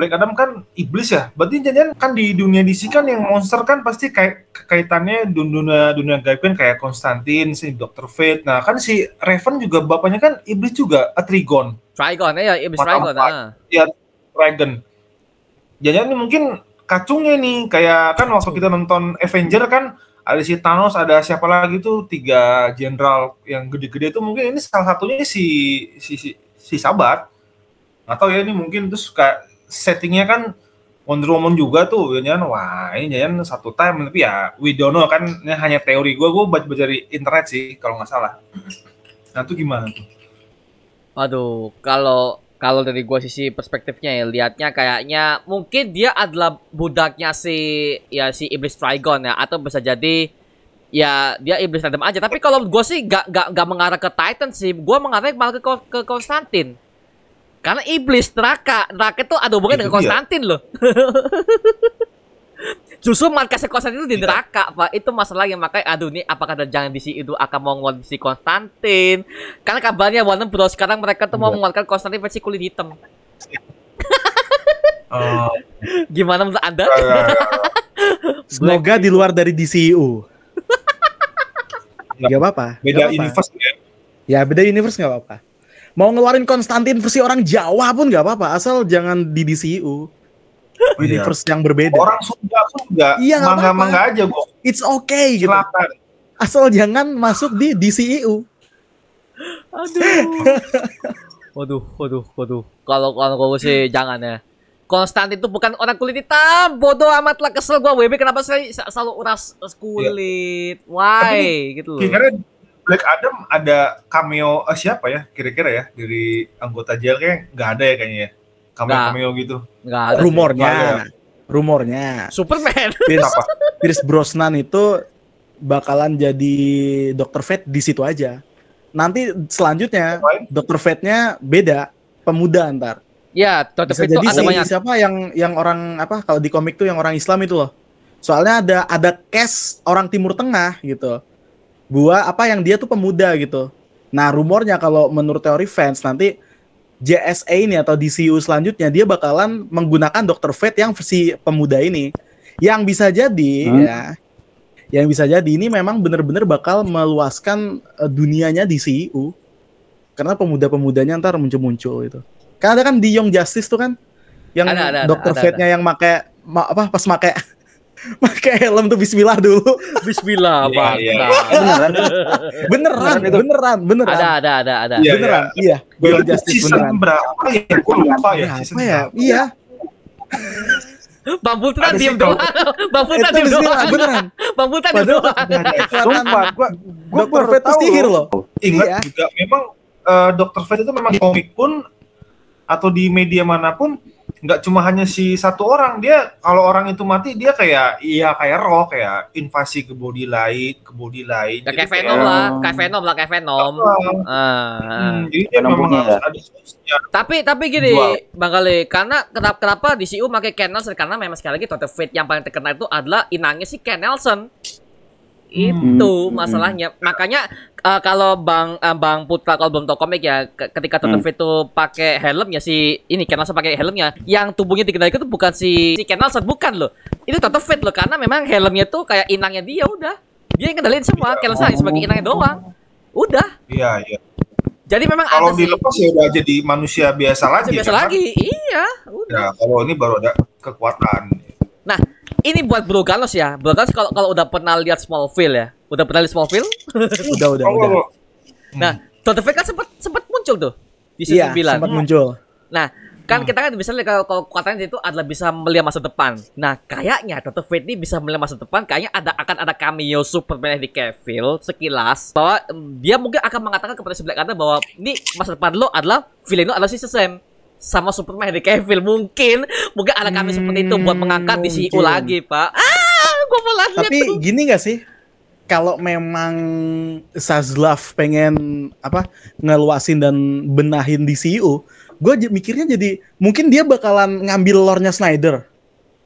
Black Adam kan iblis ya berarti jangan kan di dunia DC kan yang monster kan pasti kayak kaitannya dun- dunia dunia gaib kan kayak Konstantin si Dr. Fate nah kan si Raven juga bapaknya kan iblis juga Atrigon Trigon ya, Iblis Trigon. Ah. Dragon. Jangan ini mungkin kacungnya nih kayak kan waktu kita nonton Avenger kan ada si Thanos, ada siapa lagi tuh tiga jenderal yang gede-gede itu mungkin ini salah satunya si si si, si Sabat. Atau ya ini mungkin terus kayak settingnya kan Wonder Woman juga tuh ya jangan wah ini jangan satu time tapi ya we don't know kan ini hanya teori gue gue baca dari internet sih kalau nggak salah. Nah itu gimana tuh? Aduh, kalau kalau dari gua sisi perspektifnya ya lihatnya kayaknya mungkin dia adalah budaknya si ya si iblis Trigon ya atau bisa jadi ya dia iblis Adam aja. Tapi kalau gua sih gak, gak, gak mengarah ke Titan sih, gua mengarah malah ke ke Konstantin. Karena iblis neraka, neraka itu ada hubungannya dengan. Konstantin loh. Justru markasnya Konstantin itu di Iya. neraka, Pak. Itu masalahnya makanya aduh nih apakah ada jangan di itu akan mau ngeluarin si Konstantin. Karena kabarnya Warner Bros sekarang mereka tuh mau Iya. mengeluarkan Konstantin versi kulit hitam. Eh, Gimana menurut Anda? Semoga di luar dari DCU. Gak apa-apa. beda gak apa-apa. universe ya Ya beda universe nggak apa-apa. Mau ngeluarin Konstantin versi orang Jawa pun nggak apa-apa, asal jangan di DCU. Oh, iya. Universe yang berbeda. Orang Sunda pun juga Iya, nggak mangga-mangga aja gua. It's okay gitu. Silakan. Asal jangan masuk di DCU. Aduh. Waduh, waduh, waduh. Kalau kalau gue sih jangan ya. Konstantin itu bukan orang kulit hitam. Bodoh amat lah kesel gua WB kenapa saya sa- selalu uras uras kulit. Why gitu loh. Kira-kira Black Adam ada cameo eh, siapa ya kira-kira ya dari anggota JL kayak nggak ada ya kayaknya ya. Cameo Nggak. cameo gitu. Enggak ada. Rumornya. Iya. Rumornya. Superman. Pierce, Apa? Pierce Brosnan itu bakalan jadi Dr. Fate di situ aja. Nanti selanjutnya? Dr. Fate-nya beda, pemuda ntar. ya, Dr. Bisa Fate itu jadi ada si banyak. siapa yang yang orang apa kalau di komik tuh yang orang Islam itu loh. Soalnya ada ada cast orang Timur Tengah gitu. Gua apa yang dia tuh pemuda gitu. Nah, rumornya kalau menurut teori fans nanti JSA ini atau DCU selanjutnya dia bakalan menggunakan Dr. Fate yang versi pemuda ini. Yang bisa jadi Hmm. ya yang bisa jadi ini memang bener-bener bakal meluaskan eh, dunianya DCU. Karena pemuda-pemudanya ntar muncul-muncul itu. Kan ada kan di Young Justice tuh kan yang Ada, ada, ada, Dr. Fate-nya yang make ma- apa pas make make helm tuh bismillah dulu. Bismillah, Iya, Bang. iya. Beneran? Beneran, Beneran itu? beneran, beneran. Ada, ada, ada, ada. Iya, beneran. Iya, Belum Young Justice season beneran. berapa ya? Gua lupa ya. Ya, apa ya? berapa. Iya. Bang Putra diem doang. Bang Putra Itu diem doang. beneran. Bang Putra diem doang. Sumpah, gua gua baru tahu sihir loh. Ingat Iya. juga memang eh, Dr. Fate itu memang komik pun atau di media mana pun nggak cuma hanya si satu orang dia kalau orang itu mati dia kayak iya kayak roh kayak invasi ke body lain ke body lain Ya, kayak Venom lah, kayak Venom lah, kayak Venom. Ah, Ah. hmm, jadi dia memang punya harus ya? ada solusinya. Tapi tapi gini. Bang Kali, karena kenapa kenapa di CU pakai Ken Nelson karena memang sekali lagi Dr. Fate yang paling terkenal itu adalah inangnya si Ken Nelson. Itu Hmm. masalahnya. Makanya eh, kalau Bang eh, Bang Putra kalau belum tahu komik ya, ke- ketika Dr. Hmm. Itu pakai helmnya si ini Ken Nelson pakai helmnya, yang tubuhnya dikendalikan itu bukan si si Ken Nelson, bukan loh. Itu Dr. Fate loh karena memang helmnya tuh kayak inangnya dia udah. Dia yang kendalin semua, Ken Nelson hanya sebagai inangnya doang. Udah. iya iya Jadi memang kalau ada sih. dilepas ya udah jadi manusia biasa lagi Biasa kan? lagi. Iya, udah. ya kalau ini baru ada kekuatan ini buat Bro Galos ya. Bro Galos kalau kalau udah pernah lihat Smallville ya. Udah pernah lihat Smallville? Udah, udah, kalau udah. Nah, Dr. Fate kan sempat sempat muncul tuh di Iya, season 9. sempat muncul. Nah, kan kita kan bisa lihat kalau, kalau kekuatannya itu adalah bisa melihat masa depan. Nah, kayaknya Dr. Fate ini bisa melihat masa depan. Kayaknya ada akan ada cameo Superman di Cavill sekilas bahwa em, dia mungkin akan mengatakan kepada si Black Adam bahwa ini masa depan lo adalah villain lo adalah si Shazam sama Superman di Cavill mungkin mungkin ada cameo seperti itu buat mengangkat di CU mungkin. lagi, Pak. Ah, gua mau lihat Tapi tuh. gini gak sih? Kalau memang Sazlav pengen apa ngeluasin dan benahin DCU, gue mikirnya jadi mungkin dia bakalan ngambil lore-nya Snyder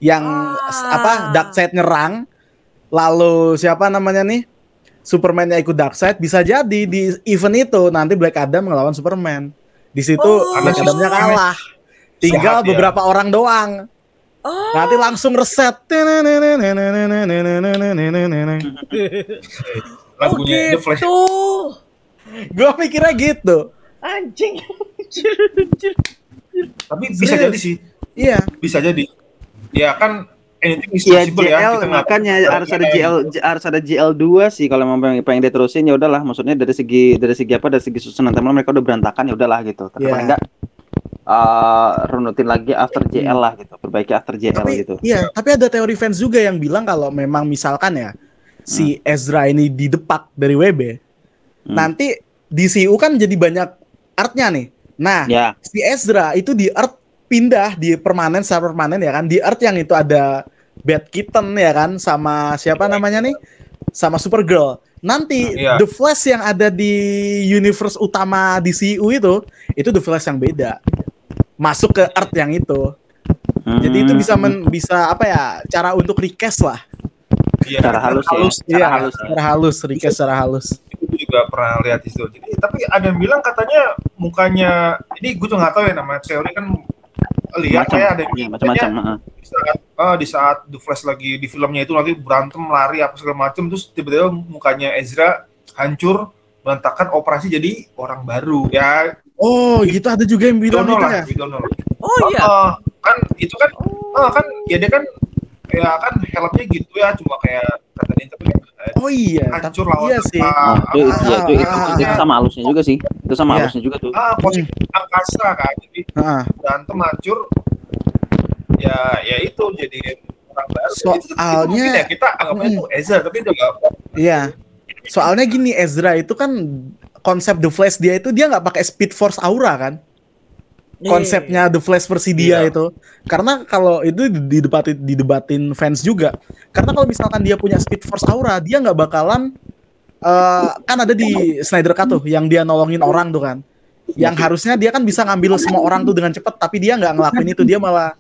yang Ah. apa Darkseid nyerang, lalu siapa namanya nih Superman-nya ikut Darkseid bisa jadi di event itu nanti Black Adam ngelawan Superman. Di situ Oh. Black Adam-nya kalah. Tinggal Sehat ya. beberapa orang doang. Oh. Nanti langsung reset. lagunya The Flash Tuh. Gue mikirnya gitu. Anjing. tapi bisa jadi sih Iya. bisa jadi ya kan anything is Ya possible ya, JL kita makanya tahu. harus ada JL harus ada JL 2 sih kalau memang pengen, pengen diterusin ya udahlah. Maksudnya dari segi dari segi apa dari segi susunan teman mereka udah berantakan ya udahlah gitu. Tapi Iya. paling enggak eh runutin lagi after JL lah gitu. Perbaiki after JL Tapi gitu. iya, tapi ada teori fans juga yang bilang kalau memang misalkan ya si Ezra ini didepak dari WB, Hmm. nanti DCU kan jadi banyak artnya nih. Nah, ya. si Ezra itu di art pindah di permanen secara permanen ya kan. Di art yang itu ada Bad Kitten ya kan sama siapa namanya nih sama Supergirl nanti Iya. The Flash yang ada di universe utama DCU itu itu The Flash yang beda masuk ke art yang itu jadi itu bisa men, bisa apa ya cara untuk request lah Iya, Secara halus ya. Secara Iya, halus ya. secara halus request secara halus Gue juga pernah lihat di situ. Jadi tapi ada yang bilang katanya mukanya ini gue tuh nggak tahu ya namanya teori kan lihat macam kayak ada iya, macam-macam heeh. di saat ah, di saat The Flash lagi di filmnya itu nanti berantem lari apa segala macam terus tiba-tiba mukanya Ezra hancur berantakan operasi jadi orang baru ya Oh, gitu ada juga yang bilang gitu lah, ya. Oh iya. Oh, kan itu kan, oh, kan ya dia kan kayak kan helmnya gitu ya, cuma kayak kata dia tapi eh, Oh iya, hancur tapi lawan iya sih. Nah, itu, itu, itu, itu, itu, Ah, itu sama halusnya juga sih. Itu sama Iya. halusnya juga tuh. ah posisi angkasa kan, jadi Heeh. berantem hancur, ya ya itu jadi orang baru. itu, itu Soalnya- mungkin ya kita anggapnya Hmm. itu Ezra, tapi itu nggak Iya. Soalnya gini Ezra itu kan konsep The Flash dia itu dia nggak pakai Speed Force Aura kan? Konsepnya The Flash versi dia Iya. itu. Karena kalau itu didebatin didebatin fans juga. Karena kalau misalkan dia punya Speed Force Aura, dia nggak bakalan eh, kan ada di Snyder Cut tuh yang dia nolongin orang tuh kan. Yang harusnya dia kan bisa ngambil semua orang tuh dengan cepat, tapi dia nggak ngelakuin itu, dia malah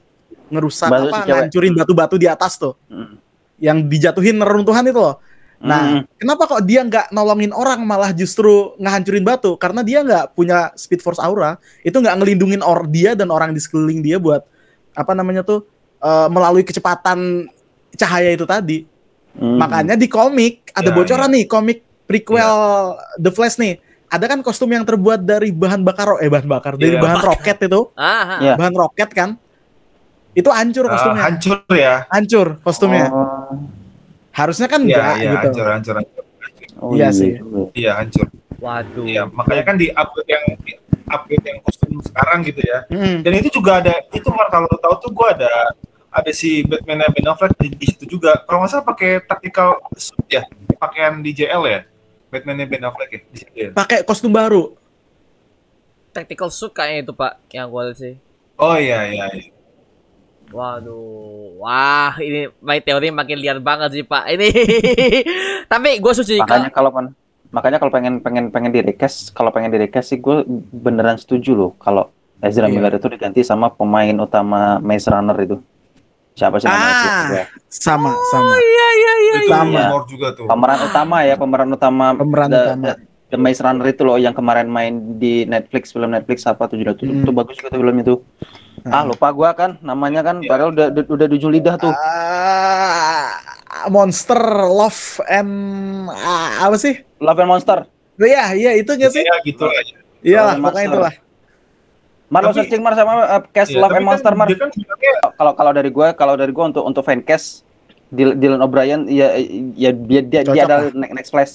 ngerusak Batu apa si ngancurin batu-batu di atas tuh. Mm. Yang dijatuhin neruntuhan itu loh. Nah, Mm. kenapa kok dia nggak nolongin orang malah justru ngehancurin batu? Karena dia nggak punya Speed Force Aura, itu nggak ngelindungin or dia dan orang di sekeliling dia buat apa namanya tuh eh, melalui kecepatan cahaya itu tadi. Mm. Makanya di komik ada Ya, bocoran nih komik prequel The Flash nih. Ada kan kostum yang terbuat dari bahan bakar eh bahan bakar dari Iya. bahan roket itu, Ah, ah. Iya. bahan roket kan? Itu hancur Ah, kostumnya, hancur ya. hancur kostumnya. Oh, Harusnya kan Iya, enggak iya, gitu. hancur, hancur, hancur. oh Iya sih. juga. Iya, hancur. Waduh. Iya, makanya kan di upgrade yang di upgrade yang kostum sekarang gitu ya. Mm. Dan itu juga ada itu Mar kalau lu tahu tuh gua ada ada si Batman Ben Affleck di, di situ juga. Kalau nggak salah pakai tactical suit ya, pakaian di JL ya. Batman Ben Affleck ya di situ ya. Pakai kostum baru. Tactical suit kayaknya itu Pak yang gue lihat sih. Oh iya iya. iya. Waduh, wah ini my teori makin liar banget sih Pak. Ini, tapi gue setuju Makanya kalau pen- makanya kalau pengen pengen pengen di request, kalau pengen di request sih gue beneran setuju loh kalau Ezra Iya. Miller itu diganti sama pemain utama Maze Runner itu. Siapa sih namanya? Ah. sih? Ya. Sama, sama. Iya iya iya. Itu Sama. rumor juga tuh. Pemeran utama ya, pemeran utama Pemeran The- utama. The, The Maze Runner itu loh yang kemarin main di Netflix film Netflix apa tuh judul itu, Hmm. itu bagus juga tuh film itu. Ah lupa gua kan namanya kan Iya. padahal udah udah, ujung lidah tuh. Ah, monster Love and ah, apa sih? Love and Monster. Iya, iya itu nggak sih? Ya gitu lah. Iya lah, Love and pokoknya Monster. itulah. Mar lo Tapi- searching Mar sama uh, cast Iya, Love tapi and Monster kan Mar. Dia kan Kalau kalau dari gua kalau dari gua untuk untuk fan cast Dil- Dylan O'Brien ya ya dia dia, dia adalah next, next flash.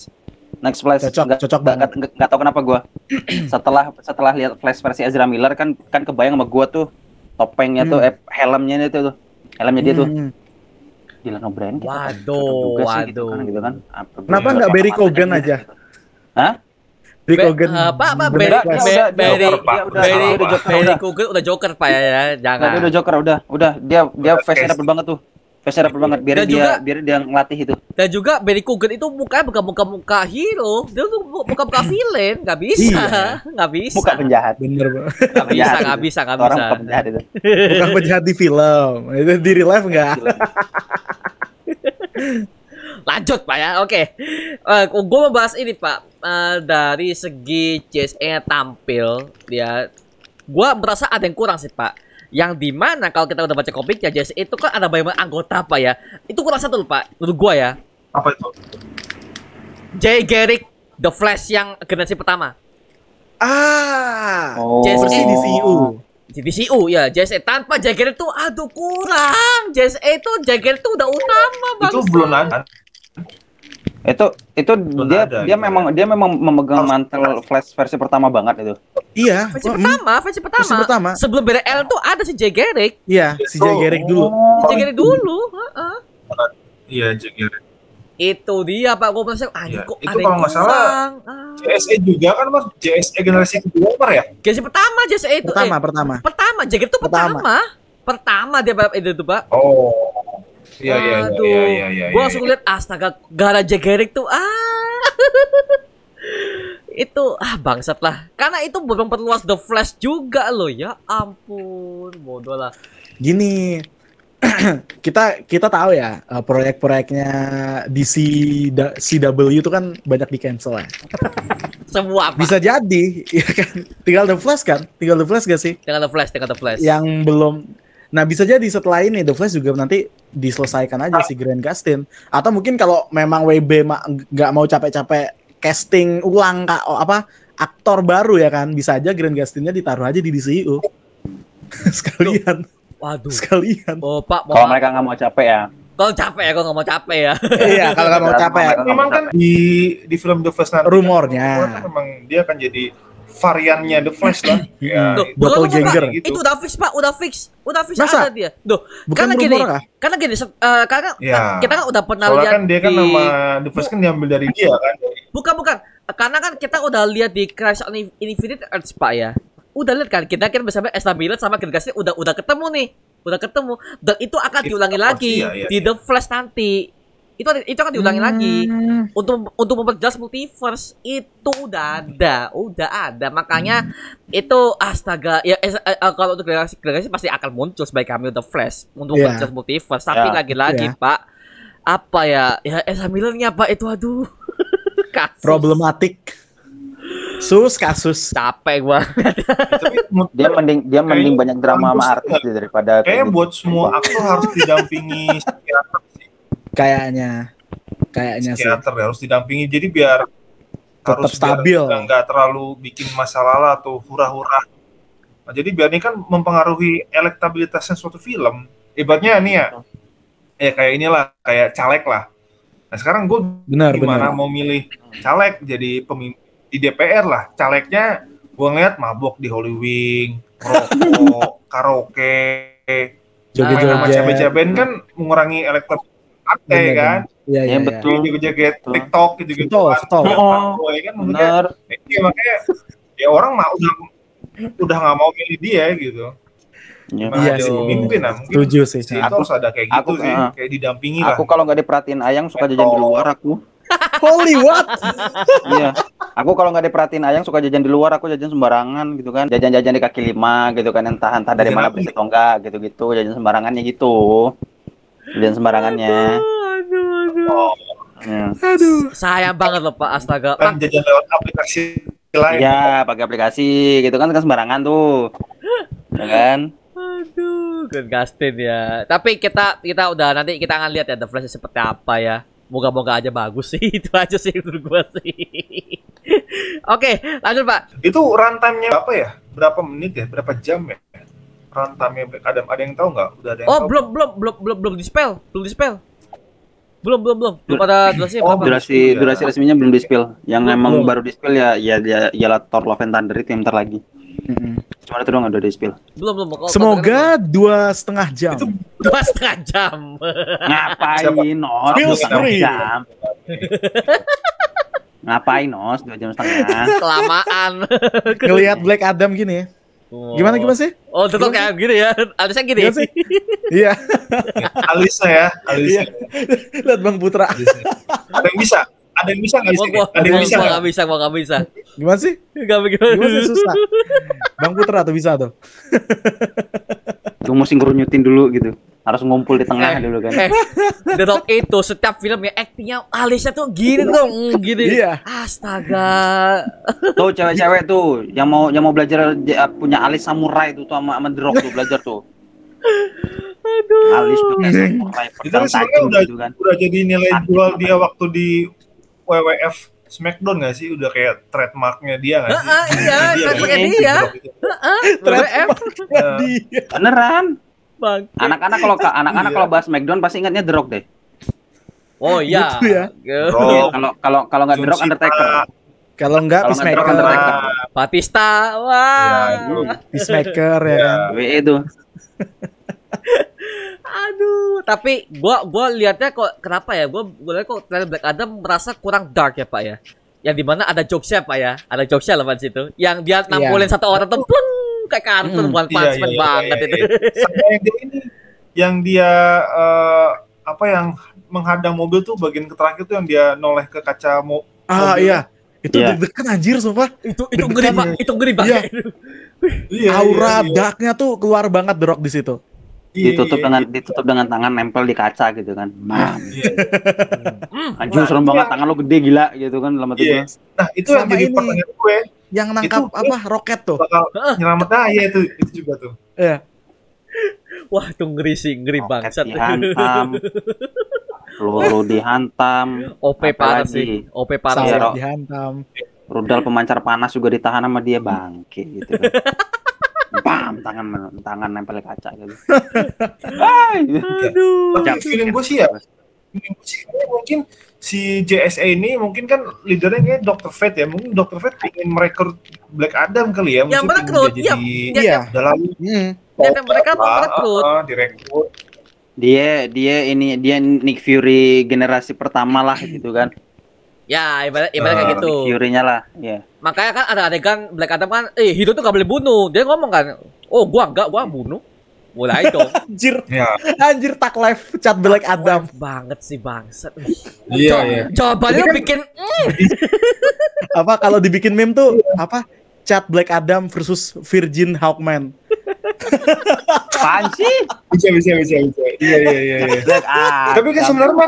Next flash Cocok, Nggak- cocok nggak- banget. nggak- nggak tahu kenapa gua setelah setelah lihat flash versi Ezra Miller kan kan kebayang sama gua tuh topengnya tuh Hmm. eh, helmnya itu tuh helmnya dia tuh Hmm. Dylan O'Brien kita Waduh, cocok juga sih gitu waduh. kan gitu kan Apa Kenapa nggak Barry Cogan gitu. aja? Hah? Barry Be- Cogan. eh, Pak, Pak, Barry- udah- Barry- udah- udah- Barry, udah Joker, Barry udah. Cougar udah Joker Pak ya, ya. Jangan. dia udah Joker udah udah dia dia Udah face-nya case. dapet banget tuh face-nya dapet banget biar Dan dia juga- biar dia ngelatih itu Dan juga Barry Cougar itu mukanya bukan muka-muka hero, dia tuh muka-muka villain, nggak bisa, Iya. nggak bisa, muka penjahat Bener banget. nggak bisa, nggak bisa, nggak orang bisa. muka penjahat itu Bukan penjahat di film. Itu di real life enggak? Lanjut Pak ya, oke. Eh, gue mau bahas ini Pak Eh, dari segi JSE tampil dia, gue merasa ada yang kurang sih Pak. Yang di mana kalau kita udah baca komiknya JSE itu kan ada banyak anggota Pak ya. Itu kurang satu loh Pak, menurut gue ya. apa itu? Jay Garrick, The Flash yang generasi pertama. Ah. oh di CU. Di DCU ya, JSE tanpa Jay Garrick tuh aduh kurang. JSE itu Jay Garrick tuh udah utama Bang. Itu belum ada. Itu itu Belum dia ada dia gitu memang dia memang memegang Harus- mantel flash versi pertama banget itu Iya. Versi oh, hmm. pertama, versi pertama. Versi pertama. Sebelum BDL tuh ada si Jay Garrick. Iya, si Jay Garrick dulu. Jay Garrick dulu. heeh. Iya, Jagger. Itu dia Pak, gue merasa ah, Iya, kok itu kalau nggak salah. Ah. JSE juga kan Mas, JSE generasi kedua Mar ya? Generasi pertama JSE itu. Pertama, eh, pertama. pertama, Jay Garrick tuh Pertama. pertama. Pertama dia Pak itu tuh Pak. Oh. Iya, iya, iya, iya, iya, iya. gue langsung lihat astaga gara Jay Garrick tuh ah itu ah bangsat lah karena itu belum memperluas The Flash juga loh ya ampun bodoh lah Gini, kita kita tahu ya eh, proyek-proyeknya DC CW itu kan banyak di cancel ya. semua Pak. Bisa jadi, ya kan? Tinggal The Flash kan? Tinggal The Flash gak sih? dengan The Flash dengan The Flash Yang belum Nah bisa jadi setelah ini The Flash juga nanti diselesaikan aja si Grant Gustin atau mungkin kalau memang WB ma- nggak mau capek-capek casting ulang kak oh, apa aktor baru ya kan, bisa aja Grant Gustin-nya ditaruh aja di DCU. sekalian, Waduh. sekalian. Oh, Pak, Kalau mereka nggak mau capek ya. kalau capek ya, kalau nggak mau capek ya. iya, kalau nggak mau capek ya. Memang kan di di film The Flash nanti Rumornya. rumor kan memang dia akan jadi variannya The Flash lah. Ya, itu Botol Ganger. gitu. Itu udah fix, Pak, udah fix. Udah fix Masa? ada dia. Duh, Bukan karena gini, rumor kah? karena gini, eh, karena Ya. kita kan udah pernah Soalnya lihat kan dia kan di nama The Flash kan diambil dari dia kan. Bukan bukan. Karena kan kita udah lihat di Crash on Infinite Earths Pak ya. Udah lihat kan kita kan bersama Miller sama Gustin udah udah ketemu nih. Udah ketemu dan itu akan diulangi lagi ya, ya, di The Flash nanti. Itu itu akan diulangi lagi untuk untuk memperjelas multiverse itu udah ada, udah ada. Makanya itu astaga ya eh, eh, eh, kalau untuk generasi generasi pasti akan muncul sebagai kami The Flash untuk Iya. memperjelas multiverse. Tapi Ya, lagi-lagi iya. Pak apa ya ya Ezra Millernya Pak itu aduh kasus. Problematik. Sus kasus. capek gua Dia mending dia mending banyak drama sama artis deh daripada kayaknya kayak gitu. buat semua aktor harus didampingi psikiater, Kayaknya. Kayaknya sih. psikiater ya, harus didampingi. Jadi biar Tetap harus stabil. biar nggak- nggak terlalu bikin masalah lah atau hura-hura. Nah, jadi biar ini kan mempengaruhi elektabilitasnya suatu film. Ibaratnya nih ya, ya kayak inilah, kayak caleg lah. Nah sekarang gue Benar, gimana benar. mau milih caleg jadi pemimpin di DPR lah. Calegnya gue ngeliat mabok di Holy Wing, rokok, karaoke, Joget-joget. sama cabe-caben kan mengurangi elektabilitas partai Benar, kan. Iya, Iya, iya, iya. betul. Joget-joget Betul. TikTok gitu-gitu Betul, kan. betul. Ya, Oh. kan Bener. Iya makanya ya orang mah udah udah nggak mau milih dia gitu. Iya. Nah, Iya ada sih. pemimpin lah mungkin Setuju sih. sih, itu Aku- harus ada kayak gitu aku- sih, uh, kayak didampingi lah. Aku kalau nggak diperhatiin Ayang suka jajan di luar aku. Holy what? Iya. Aku kalau nggak diperhatiin Ayang suka jajan di luar, aku jajan sembarangan gitu kan. Jajan-jajan di kaki lima gitu kan, entah entah dari mana bersih atau enggak gitu-gitu, jajan sembarangannya gitu. Jajan sembarangannya. aduh aduh Oh, Ya. Aduh. sayang banget loh pak astaga kan jajan lewat aplikasi lain. Iya, pakai aplikasi gitu kan kan sembarangan tuh. Ya kan? aduh Grant Gustin ya tapi kita kita udah nanti kita akan lihat ya The Flash seperti apa ya moga-moga aja bagus sih itu aja sih menurut gua sih oke lanjut pak Itu runtime-nya berapa ya? Berapa menit ya? Berapa jam ya? Runtime-nya Black Adam ada yang tahu nggak? Udah ada yang oh tahu? belum belum belum belum belum dispel belum dispel belum belum belum belum ada durasinya Oh, berapa Durasi Ya. durasi resminya belum di-spill. Yang Belum. emang baru di-spill ya ya ya ialah Thor Love and Thunder itu yang bentar lagi. Cuma itu doang udah di-spill. belum belum Kalau- Semoga dua setengah jam. Itu dua setengah jam Ngapain, Nos? Dua setengah jam. Ngapain, Nos? Dua jam setengah. kelamaan Ngelihat Black Adam gini ya. Gimana gimana sih? oh tetap kayak gini ya harusnya gini Gimana sih? Iya. Alisa ya, Alisa. Iya. Lihat Bang Putra. Ada yang bisa? Ada yang bisa nggak di gua sini? gua Ada yang gua bisa gua nggak? nggak bisa gua nggak bisa Gimana sih? nggak begitu Gimana sih susah? Bang Putra tuh bisa tuh. Gue mesti ngerunyutin dulu gitu. Harus ngumpul di tengah Eh, dulu kan. Eh, The Rock itu setiap filmnya actingnya alisnya tuh gini tuh, mm, gini. Iya. Astaga. Tuh cewek-cewek tuh yang mau yang mau belajar punya alis samurai tuh tuh sama, sama The Rock tuh belajar tuh. Aduh. Alis tuh kayak samurai Itu pedang kan sebenarnya tajam udah gitu kan. udah jadi nilai jual dia waktu di WWF Smackdown nggak sih? Udah kayak trademarknya dia nggak sih? Heeh, iya, Dia trademarknya kan? dia. Gitu. WWF Ya. Dia. Beneran. Bang. Anak-anak kalau anak-anak Iya. kalau bahas Smackdown pasti ingatnya The Rock deh. Oh iya. Gitu ya. Iya, Kalau kalau kalau nggak The Rock Undertaker. Kalau enggak Kalau nggak Peacemaker. Undertaker. Batista. Wah. Iya, Peacemaker ya Ya. kan. WWE itu. Aduh, tapi gua gua lihatnya kok kenapa ya? Gua gua lihat kok trailer Black Adam merasa kurang dark ya, Pak ya. Yang di mana ada jokesnya Pak ya, ada jokesnya lah di situ. Yang dia nampulin satu orang tuh kayak kartun Mm. bukan Iya, punchman iya, iya, banget iya, itu. Sama yang dia ini, yang dia eh, apa yang menghadang mobil tuh bagian terakhir tuh yang dia noleh ke kaca mo Ah mobil. iya. Itu Iya. deg-degan anjir sumpah. itu itu ngeri banget, itu ngeri banget. Iya, Aura iya, iya. darknya tuh keluar banget The Rock di situ. Iya, Ditutup iya, dengan iya. ditutup dengan tangan nempel di kaca gitu kan. Mam. Iya. Hmm. Anjir Nah, serem banget yang- tangan lo gede gila gitu kan hati Iya. Nah, itu yang Sama jadi ini. pertanyaan gue Yang nangkap Itu- apa roket tuh. bakal nyelamat nah iya itu itu juga tuh. Iya. Wah, itu ngeri sih, ngeri Roket bangsat. dihantam. Peluru dihantam. OP parah sih. OP parah Rock. dihantam. rudal pemancar panas juga ditahan sama dia bangke gitu kan. Bam, tangan tangan nempel kaca gitu. Hai. Aduh. Feeling gue sih ya, feeling gue sih mungkin si JSA ini mungkin kan leadernya kayak Dr. Fate ya, mungkin Dr. Fate ingin merekrut Black Adam kali ya, Yang merekrut, dia iya. jadi Iya. dalam Hmm. Dan mereka mau merekrut. Ah, direkrut. Dia dia ini dia Nick Fury generasi pertama lah gitu kan. Ya, ibarat ibarat kayak Ah, gitu. Nick Fury-nya lah, ya. Makanya kan ada adegan Black Adam kan, eh Hero tuh gak boleh bunuh. Dia ngomong kan, oh gua enggak, gua bunuh. Mulai dong. Anjir, Ya, anjir tak live chat Black Adam. banget sih bangsat. iya iya. Jawabannya lu bikin Apa kalau dibikin meme tuh apa? Chat Black Adam versus Virgin Hawkman. Apaan sih? Bisa bisa bisa bisa. Iya iya iya. iya. Tapi kan sebenarnya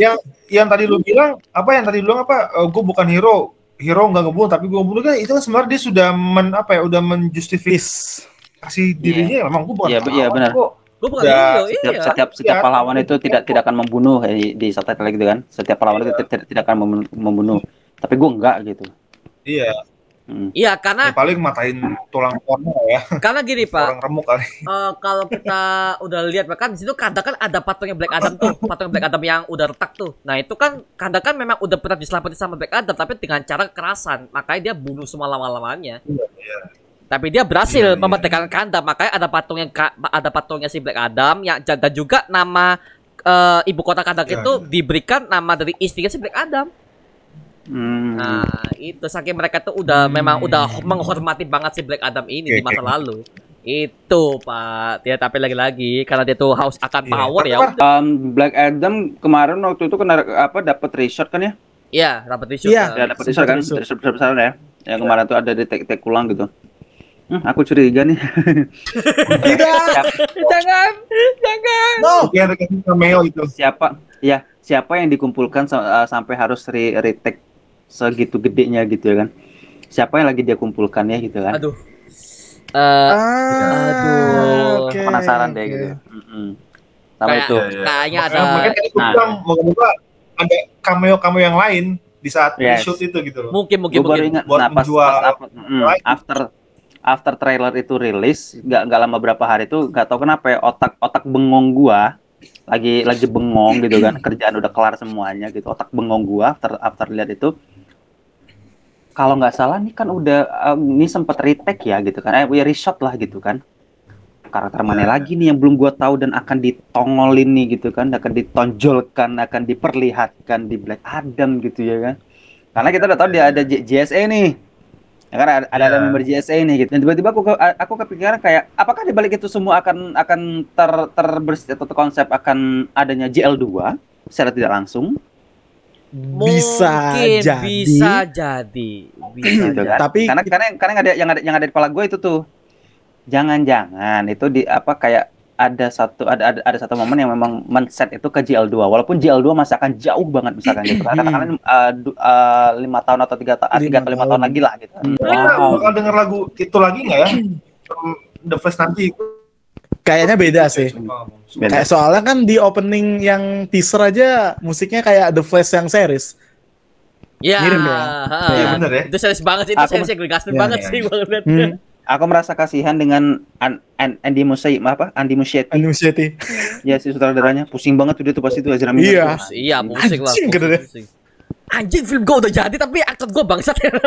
yang yang tadi lu bilang apa yang tadi lu bilang apa? gue bukan hero, hero nggak ngebunuh tapi gue ngebunuh kan itu kan sebenarnya dia sudah men apa ya udah menjustifikasi Peace. dirinya emang gue bukan Iya, iya, benar. kok. Gua bukan Udah, hero, setiap iya. setiap setiap Iya, pahlawan itu tidak tidak akan membunuh eh, di, di subtitle gitu kan. Setiap pahlawan itu tidak, tidak akan membunuh. Tapi gue enggak gitu. Iya, Hmm. Iya, ya karena paling matain tulang kornya ya, karena gini Pak, orang remuk kali. eh, kalau kita udah lihat kan di situ kadang kan ada patungnya Black Adam tuh, patung Black Adam yang udah retak tuh. Nah itu kan kadang kan memang udah pernah diselamatin sama Black Adam, tapi dengan cara kekerasan, makanya dia bunuh semua lawan-lawannya. Tapi dia berhasil Iya, iya. memerdekakan Kanda, makanya ada patungnya ka- ada patungnya si Black Adam yang dan juga nama eh, ibu kota Kandak Iya, itu diberikan nama dari istrinya si Black Adam. Hmm. Nah, itu saking mereka tuh udah Hmm. memang udah menghormati banget si Black Adam ini Oke, di masa oke. lalu. Itu, Pak. Ya, tapi lagi-lagi karena dia tuh haus akan Iya. power ya. Um, Black Adam kemarin waktu itu kena apa dapat reshot kan ya? Iya, dapat reshoot. Iya. kan. Ya dapat reshot kan? reshoot. Reshot besar ya. Yang kemarin tuh ada di tek-tek ulang gitu. Hmm, aku curiga nih. Tidak. siapa, Jangan, jangan. No. Cameo itu. siapa ya siapa yang dikumpulkan uh, sampai harus re retake segitu gedenya gitu ya kan? Siapa yang lagi dia kumpulkan ya gitu kan? Aduh. Eh, Ah, Aduh. oke, Penasaran deh oke. gitu. Mm-mm. Sama Kayak- itu. Iya, iya. kayaknya ada gue Nah. bilang moga-moga ada cameo-cameo yang lain di saat Yes. shoot itu gitu loh. mungkin mungkin baru mungkin. ingat, Buat nah pas, menjual pas up- mm, after after trailer itu rilis, nggak nggak lama berapa hari itu, nggak tahu kenapa ya, otak otak bengong gua lagi lagi bengong gitu kan, kerjaan udah kelar semuanya gitu, otak bengong gua after after lihat itu, kalau nggak salah nih kan udah um, ini sempat retake ya gitu kan, eh ya reshot lah gitu kan, karakter mana lagi nih yang belum gua tahu dan akan ditongolin nih gitu kan, akan ditonjolkan, akan diperlihatkan di Black Adam gitu ya kan. Karena kita udah tahu dia ada JSA nih. Ya kan ada, ada, ada Ya. member JSA nih gitu. Dan tiba-tiba aku ke- aku kepikiran kayak apakah di balik itu semua akan akan ter terbersit atau konsep akan adanya JL2 secara tidak langsung Bisa Mungkin jadi. bisa jadi. Bisa gitu jadi. kan. Tapi- karena karena karena yang ada yang ada yang ada di kepala gue itu tuh jangan-jangan itu di apa kayak ada satu ada ada, ada satu momen yang memang men-set itu ke JL2 walaupun JL2 masih akan jauh banget misalkan gitu katakanlah uh, du- uh, lima tahun atau tiga, ta- tiga atau lima tahun. tahun lagi lah gitu Hmm. Kita wow bakal denger lagu itu lagi nggak ya? The Flash nanti. Kayaknya beda sih. Oh, Beda. Kayak soalnya kan di opening yang teaser aja musiknya kayak The Flash yang series. Ya, Mirip ya? ha. Iya bener ya. Itu serius banget sih, itu seriusnya gue Ya, banget ya. sih banget. Hmm. Aku merasa kasihan dengan An An Andy Muschietti apa Andy Muschietti Annunciati. ya si sutradaranya pusing banget tuh dia tuh pas itu Ezra Miller Iya. tuh. Iya, musik lah. Deh. musik. Anjing film gue udah jadi tapi aktor gue bangsat ya.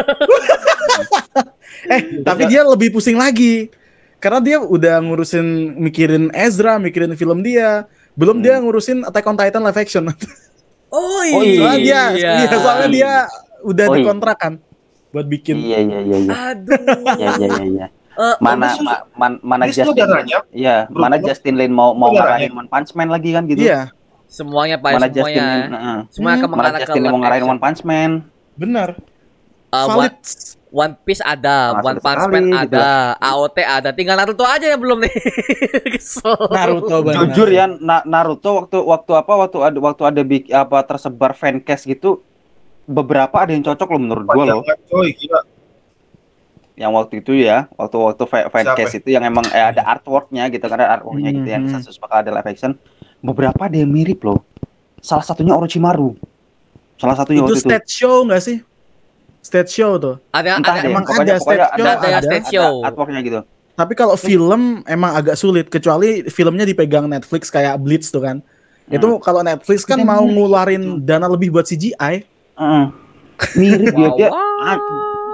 Eh, tapi dia lebih pusing lagi. Karena dia udah ngurusin mikirin Ezra, mikirin film dia. Belum Hmm. dia ngurusin Attack on Titan live action. Oh Oh, iya. soalnya dia, iya, soalnya dia udah Oh, iya. dikontrak kan buat bikin. iya iya iya iya Aduh. iya iya iya iya Eh, mana ma- man- mana Justin saudaranya. Iya, Bro, mana bro. Justin Lin mau mau ngarahin One Punch Man lagi kan gitu. Iya, semuanya Pak, mana semuanya. Justin Lin, heeh. Semua akan Hmm, mana Justin Lin mau ngarahin. One Punch Man. benar. Uh, Valid. One, One Piece ada, Masuk One Punch Man gitu. ada, AOT ada, tinggal Naruto aja yang belum nih. Kesel. Naruto benar. Jujur ya Na- Naruto waktu waktu apa waktu ada waktu ada bik- apa tersebar fancast gitu beberapa ada yang cocok loh menurut gua loh. Panjangan, coy, gila. Yang waktu itu ya, waktu waktu fa- fancast itu yang emang eh, ada artworknya gitu kan ada artworknya gitu yang Hmm. kasus bakal ada live action. Beberapa ada yang mirip loh. Salah satunya Orochimaru. Salah satunya Itu waktu itu. stage show nggak sih? stage show tuh. Ada Entah ada deh, emang pokoknya, ada pokoknya stage show, ada ada. stage show. artworknya gitu. Tapi kalau film emang agak sulit kecuali filmnya dipegang Netflix kayak Blitz tuh kan. Itu kalau Netflix kan mau ngeluarin dana lebih buat CGI. Heeh. Mirip dia, Wow, dia wow. ah,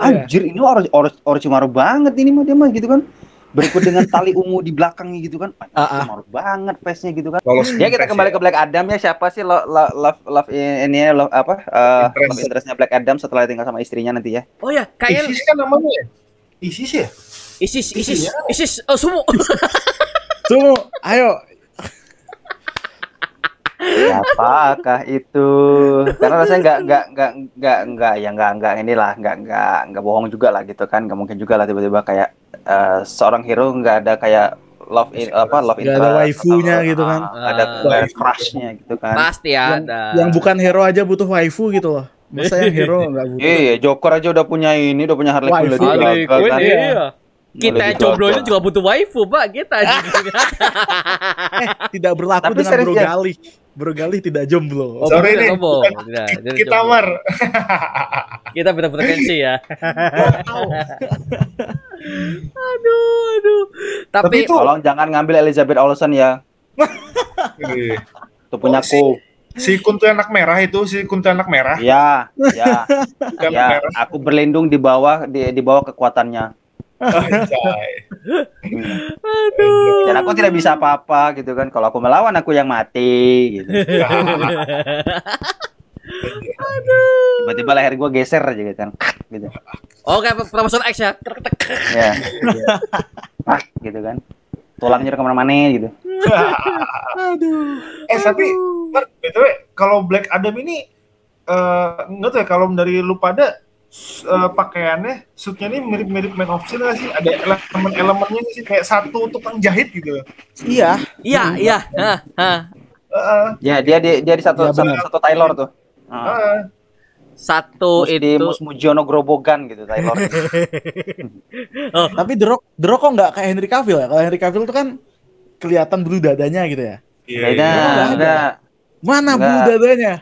anjir ini Oro Oro Orochimaru banget ini mah dia mah gitu kan. Berikut dengan tali ungu di belakangnya gitu kan. Orochimaru banget face-nya gitu kan. Lolos Ya kita kembali ya. ke Black Adam ya siapa sih lo, lo, love love ini ya, love apa eh, Interest. love interestnya Black Adam setelah tinggal sama istrinya nanti ya. Oh ya, kayaknya Isis kan namanya ya? Isis ya? ISIS ISIS ISIS oh sumo. Tuh, ayo. Siapakah itu? Karena rasanya nggak nggak nggak nggak nggak ya nggak nggak inilah nggak nggak nggak bohong juga lah gitu kan nggak mungkin juga lah tiba-tiba kayak eh, seorang hero nggak ada kayak love in, apa love Nggak ada waifunya atau, gitu kan. ah, ada kayak crushnya gitu kan. Pasti Yang, ada. yang bukan hero aja butuh waifu gitu loh. Masa yang hero nggak butuh? Iya, Joker aja udah punya ini, udah punya Harley Quinn, Quinn, kan. iya. Kita jomblonya Gaga. juga butuh waifu, Pak. Kita eh, tidak berlaku Tapi dengan Bro ya? Galih. Bro Galih tidak jomblo. Oh, Sorry nih, jomblo. Tidak, jadi Kita jomblo. mar. Kita beda frekuensi ya. aduh, aduh. Tapi, Tapi itu- Tolong jangan ngambil Elizabeth Olsen ya. Iya. Itu punya Oh, si-. Si kuntilanak merah itu, si kuntilanak merah. Ya, ya, ya. merah. Aku berlindung di bawah di, di bawah kekuatannya. Aduh. Dan aku tidak bisa apa-apa gitu kan. Kalau aku melawan aku yang mati gitu. Tiba-tiba leher gua geser aja gitu kan. Gitu. Oke, promotion X ya. Ya. Pak, gitu kan. Tulangnya udah ke mana-mana gitu. eh tapi btw kalau Black Adam ini eh nggak tahu ya kalau dari lu pada eh, pakaiannya suitnya ini mirip-mirip Man of Steel nggak sih? Ada elemen-elemennya sih kayak satu tukang jahit gitu. Iya. Iya, iya. Hah, hah. Heeh. Ya, dia dia, dia di satu Ya, satu, satu Taylor tuh. Heeh. heeh. Satu Mus di itu Mus Mujono Grobogan gitu Taylor. Tapi The Rock, The Rock kok nggak kayak Henry Cavill ya? Kalau Henry Cavill tuh kan kelihatan bulu dadanya gitu ya. Iya. Beda, iya. Mana Nggak. bulu dadanya?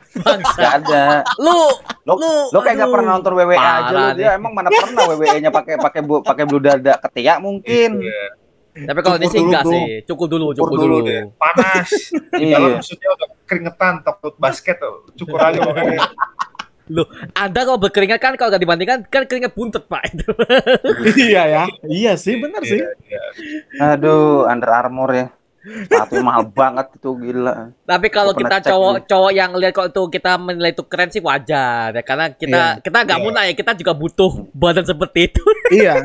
Gak ada. lu Lo, Lu, lo kayak gak pernah nonton WWE aja nih. dia emang mana pernah WWE-nya pakai pakai bu, pakai blue dada ketiak mungkin. Iya. tapi kalau ini Cukur sih enggak sih. Cukup dulu, cukup dulu dulu. deh. Panas. Di Iya. dalam maksudnya udah keringetan takut basket tuh. Cukur aja makanya. Anda kalau berkeringat kan kalau nggak dibandingkan kan keringat buntut, Pak. Itu. iya ya. Iya sih, benar sih. Iya. Aduh, Under Armour ya. Satu mahal banget itu gila. Tapi kalau kita cek cowok-cowok yang lihat kalau itu kita menilai itu keren sih wajar ya karena kita kita nggak Iya. munah ya kita juga butuh badan seperti itu. iya.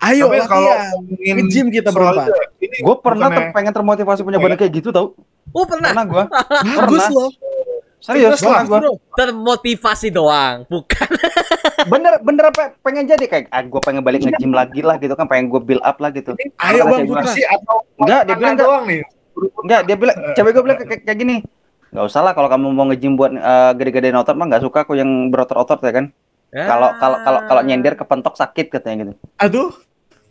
Ayo Tapi kalau ngomongin Nge-gym kita berempat. itu, ini Gue pernah ter- pengen termotivasi punya badan kayak gitu tau. Oh pernah Pernah gue. Bagus Pernah. loh. Serius, lah, gue. bro. termotivasi doang, bukan. Bener, bener apa? Pengen jadi kayak, ah, gue pengen balik nge-gym lagi lah gitu kan, pengen gue build up lah gitu. Ayo, Bang sih atau Enggak, dia bilang doang nih. Enggak, dia bilang, cewek gue bilang kayak, kayak gini. Gak usah lah kalau kamu mau nge-gym buat eh, gede-gedein otot mah gak suka aku yang berotot-otot ya kan. Kalau kalau kalau kalau nyender kepentok sakit katanya gitu. Aduh.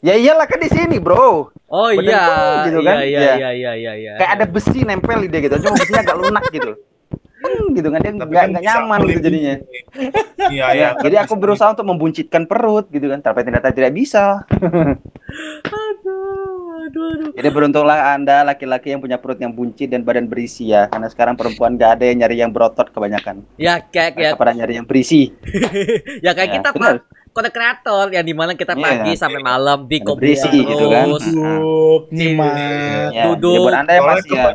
Ya iyalah kan di sini, Bro. Oh Badan iya, gitu kan? iya, iya, Iya. iya, iya, iya, iya. Kayak ada besi nempel di dia gitu. Cuma besinya agak lunak gitu. Hmm, gitu kan dia nggak kan nyaman gitu jadinya. Iya, Ya, iya. jadi aku berusaha untuk membuncitkan perut gitu kan, tapi ternyata tidak bisa. Aduh, aduh, aduh. Jadi beruntunglah Anda laki-laki yang punya perut yang buncit dan badan berisi ya, karena sekarang perempuan nggak ada yang nyari yang berotot kebanyakan. Ya kayak ya, Mereka pada nyari yang berisi. ya kayak Ya, kita benar. Pak, konten kreator yang di mana kita Iya. pagi sampai malam di kopi berisi gitu kan. terus. Duduk, nyimak. Ya, Duduk. jadi buat Anda yang masih ya,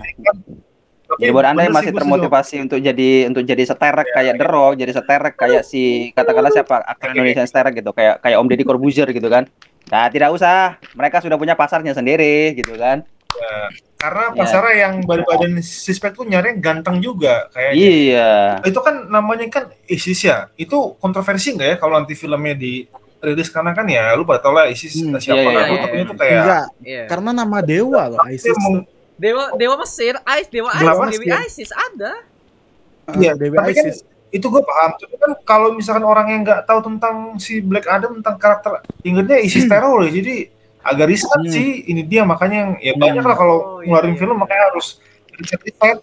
Tapi jadi buat Anda yang masih termotivasi untuk jadi untuk jadi seterek kayak The Rock, jadi seterek kayak si katakanlah siapa aktor Indonesia seterek gitu, kayak kayak Om Deddy Corbuzier gitu kan. Nah, tidak usah. Mereka sudah punya pasarnya sendiri gitu kan. Karena Ya. pasarnya yang badan suspek tuh nyari yang ganteng juga kayak Iya. itu kan namanya kan ISIS ya. Itu kontroversi nggak ya kalau nanti filmnya di rilis karena kan ya lu pada tau lah ISIS Hmm, siapa iya, iya, lu iya. takutnya tuh kayak Enggak, Iya. karena nama dewa loh ISIS. mau- Dewa Dewa Mesir, Ais, Dewa Ais, Dewa Dewi Mesir. ISIS ada. Iya, Dewi tapi kan ISIS. itu gue paham. Tapi kan kalau misalkan orang yang nggak tahu tentang si Black Adam tentang karakter ingetnya ISIS teror ya. Jadi agak riskan Hmm. sih ini dia makanya yang ya Hmm. banyak lah kalau Oh, iya, ngeluarin iya, film makanya harus riset-riset.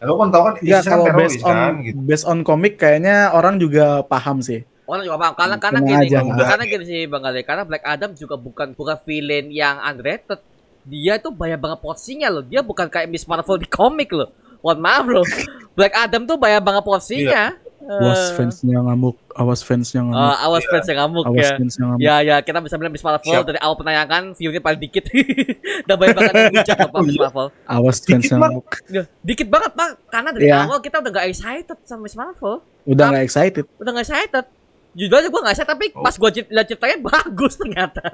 Lo kan tau kan ISIS kan kalau teroris based on kan gitu. based on komik kayaknya orang juga paham sih. Orang juga paham karena karena gini, aja. karena gini sih Bang Ale, karena Black Adam juga bukan bukan villain yang underrated. Dia tuh banyak banget porsinya loh. Dia bukan kayak Miss Marvel di komik loh. Mohon maaf loh. Black Adam tuh banyak banget porsinya. Awas Eh, fansnya ngamuk, awas fansnya ngamuk, eh, awas fans yang ngamuk awas ya. fansnya ngamuk. Ya ya kita bisa bilang Miss Marvel Siap. dari awal penayangan view-nya paling dikit. Dan banyak banget yang Pak Oh, Miss iya. Marvel. Awas Dikit, fansnya Mak. ngamuk. Ya, dikit banget Pak. Karena dari Iya. awal kita udah gak excited sama Miss Marvel. Udah nggak excited. Udah gak excited. Jujur aja gue gak excited tapi Oh. pas gue lihat ceritanya bagus ternyata.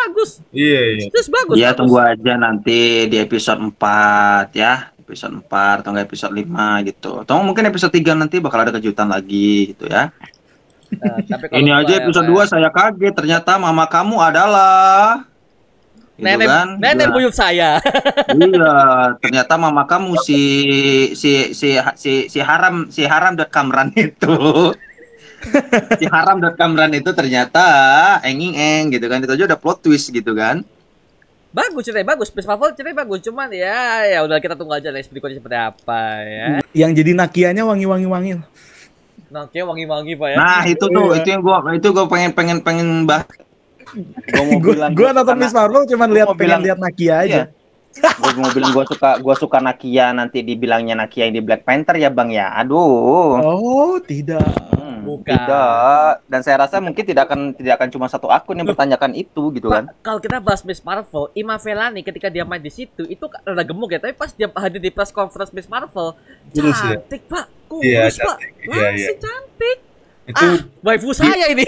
Bagus. Iya iya. Terus bagus. Ya bagus. tunggu aja nanti di episode 4 ya. Episode 4 atau enggak episode 5 gitu. Atau mungkin episode 3 nanti bakal ada kejutan lagi gitu ya. Eh, tapi kalau Ini aja ya, episode Pak, 2 saya kaget ternyata mama kamu adalah Gitu Nenek, kan? nenek Iya. buyut saya. Iya, ternyata mama kamu si si si si si haram si haram dot kamran itu. Si haram dot kamran itu ternyata enging eng gitu kan. Itu aja udah plot twist gitu kan. bagus ceritanya bagus. Miss Marvel ceritanya bagus. Cuman ya ya udah kita tunggu aja next berikutnya seperti apa ya. Yang jadi nakianya wangi-wangi wangi. Nah, kayak wangi-wangi Pak ya. Nah, itu tuh Iya. itu yang gua itu gua pengen pengen pengen bahas. Gua mau Gue bilang gue gua nonton Miss Marvel cuman gua lihat pengen lihat Nakia aja. Iya. Gue mau bilang gue suka gue suka Nakia nanti dibilangnya Nakia yang di Black Panther ya bang ya. Aduh. Oh, tidak. Hmm, Bukan. Tidak. Dan saya rasa mungkin tidak akan tidak akan cuma satu akun yang bertanyakan itu gitu kan. Kalau kita bahas Miss Marvel, Ima Velani ketika dia main di situ itu rada gemuk ya, tapi pas dia hadir di press conference Miss Marvel, ya? cantik Pak, kurus Iya, Pak, cantik. Iya, langsung cantik. Itu Ah, waifu saya ini.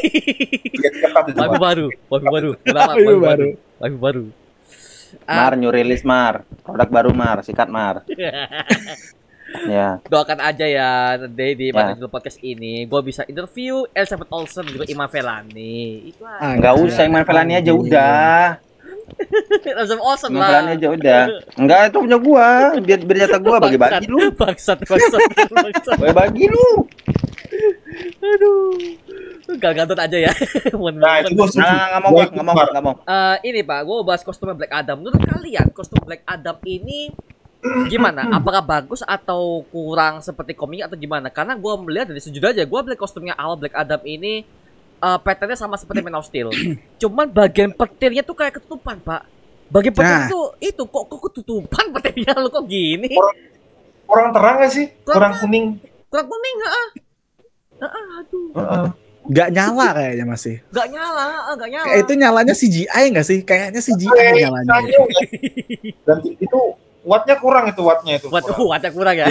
waifu baru, waifu baru, Kenapa? Waifu baru. waifu baru. Ah, Mar new release Mar. Produk baru Mar, sikat Mar. Ya. doakan aja ya nanti di Ya. pada judul podcast ini gue bisa interview Elizabeth Olsen juga Ima Velani itu aja Ah, Enggak usah Iman Velani aja udah. Olsen Iman lah Velani aja udah. Enggak itu punya gua. Biar biar jatah gua bagi-bagi lu. bangsat bangsat bangsat Bagi-bagi lu. aduh gak gantut aja ya Mohon Nah, itu. Nah, enggak mau enggak mau, Mar. enggak mau. Eh, ini pak gue bahas kostumnya Black Adam menurut kalian kostum Black Adam ini gimana apakah bagus atau kurang seperti komik atau gimana karena gue melihat dari sejujurnya aja gue beli kostumnya awal Black Adam ini eh patternnya sama seperti Man of Steel cuman bagian petirnya tuh kayak ketutupan pak bagian petir Nah. itu itu kok kok ketutupan petirnya lo kok gini Kurang terang gak sih? Kurang kuning. kurang kuning ah ah aduh Heeh. Nggak nyala kayaknya masih. gak nyala gak nyala Kayak itu nyalanya CGI nggak sih? Kayaknya CGI Eh, nyalanya. Dan itu wattnya kurang itu wattnya itu. buat kurang. wattnya kurang ya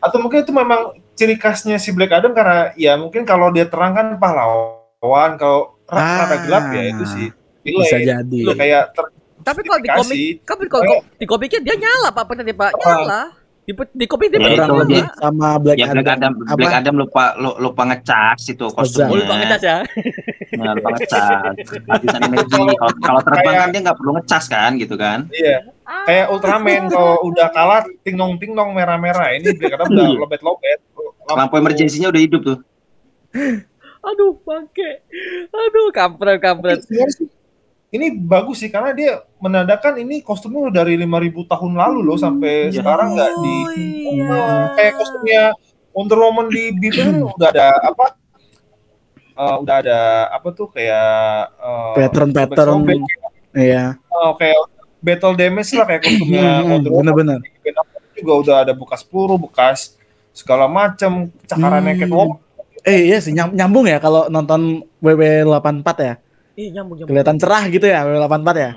Atau mungkin itu memang ciri khasnya si Black Adam karena ya mungkin kalau dia terang kan pahlawan, kalau Ah. rada gelap ya itu sih. Bisa Delay. jadi. Itu kayak ter tapi kalau di komik tapi kalau di komiknya dia nyala pak petirnya pak nyala di, di dia Ya, Kurang lebih sama Black ya Black Adam Apa? Black Adam lupa lu- lupa ngecas itu kostumnya. Oh, lupa ngecas ya. Nah, lupa ngecas. Habisan energi. Kalau kalau terbang kan dia nggak perlu ngecas kan gitu kan. iya. Kayak Ultraman kalau udah kalah ting nong ting nong merah-merah. Ini Black Adam udah lobet-lobet. Lampu emergensinya udah hidup tuh. Aduh, bangke. Aduh, kampret, kampret. Sebenarnya sih, Ini bagus sih karena dia menandakan ini kostumnya udah dari 5000 tahun lalu loh sampai Iya. sekarang nggak di Oh, iya. kayak kostumnya Wonder Woman di Bible udah ada apa? Eh, udah ada apa tuh kayak eh, Pattern-pattern. sobek-sobek, Iya. eh, kayak battle damage lah kayak kostumnya Wonder Woman Bener-bener. Ben Affleck juga udah ada bekas peluru, bekas segala macam cakarannya Hmm. Catwoman. Eh iya sih nyam- nyambung ya kalau nonton WW84 ya. Ih, nyambung, nyambung. Kelihatan cerah gitu ya WW84 ya.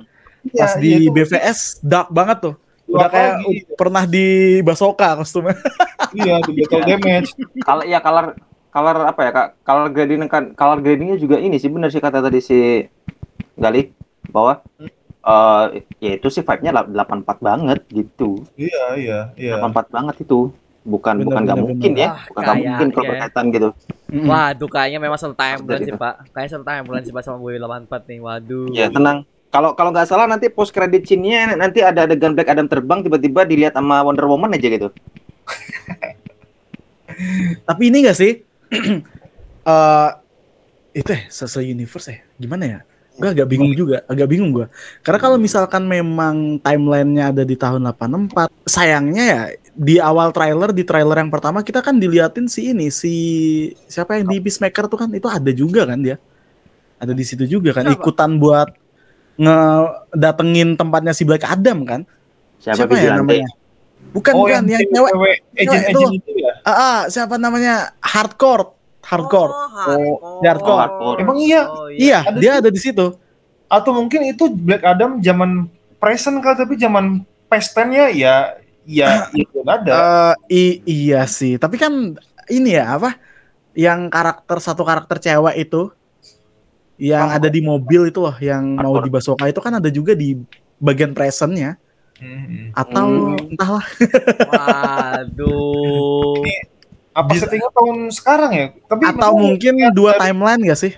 Iya, Pas iya, di itu BVS dark banget tuh. Udah kayak lagi? u- pernah di Basoka kostumnya. iya di battle damage. Kalau ya color color apa ya kak? Color grading kan color gradingnya juga ini sih benar sih kata tadi si Gali bahwa eh ya itu sih vibe-nya la- 84 banget gitu. Iya iya iya. 84 banget itu. Bukan Bener, bukan nggak mungkin bener. ya. Bukan nggak mungkin kalau berkaitan gitu. Waduh, kayaknya memang satu timeline Jadi sih. Pak. Kayaknya satu timeline sih Pak sama gue 84 nih. Waduh. Ya tenang. Kalau kalau nggak salah nanti post credit scene-nya nanti ada adegan Black Adam terbang tiba-tiba dilihat sama Wonder Woman aja gitu. Tapi ini gak sih? Eh itu ya, se universe ya? Gimana ya? Gue agak bingung juga, agak bingung gua. Karena kalau misalkan memang timelinenya ada di tahun 84, sayangnya ya di awal trailer, di trailer yang pertama kita kan diliatin si ini, si siapa yang di Peacemaker tuh kan itu ada juga kan dia. Ada di situ juga kan Siapa? ikutan buat ngedatengin tempatnya si Black Adam kan. Siapa, Siapa, ya namanya? Bukan bukan yang cewek. cewek agent itu ya. Ah, ah, siapa namanya? Hardcore. Hardcore. Oh, Oh, hardcore. Oh, hardcore. Emang iya? Oh, Iya, Ada dia ada di situ. Atau mungkin itu Black Adam zaman present kali tapi zaman past ya ya itu nggak ada. Eh, i- iya sih, tapi kan ini ya apa? Yang karakter satu karakter cewek itu yang Oh. ada di mobil itu loh, yang mau Hardcore. di Basoka itu kan ada juga di bagian presentnya Hmm. atau Hmm. entahlah. Waduh. Apa Bisa- settingnya tahun sekarang ya? Tapi Atau mungkin dua dari- timeline gak sih?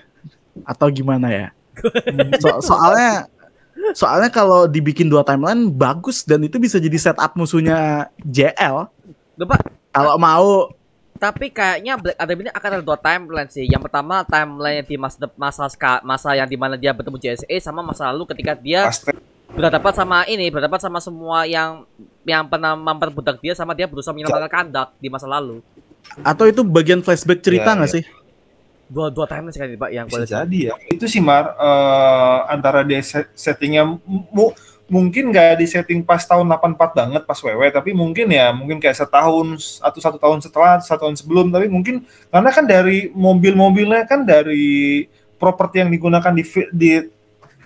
Atau gimana ya? So- soalnya soalnya kalau dibikin dua timeline bagus dan itu bisa jadi setup musuhnya JL. Pak, Kalau mau tapi kayaknya Black Adam ini akan ada dua timeline sih. Yang pertama timeline di masa masa masa yang di mana dia bertemu JSA sama masa lalu ketika dia pasti berhadapan sama ini, berhadapan sama semua yang yang pernah memperbudak dia sama dia berusaha menyelamatkan kandak di masa lalu. atau itu bagian flashback cerita Ya, nggak ya. sih? Dua dua timeline sekali Pak yang bisa boleh. jadi ya. Itu sih Mar eh, antara dia set- settingnya mu- mungkin nggak di setting pas tahun 84 banget pas WW tapi mungkin ya mungkin kayak setahun atau satu tahun setelah satu tahun sebelum tapi mungkin karena kan dari mobil-mobilnya kan dari properti yang digunakan di fi- di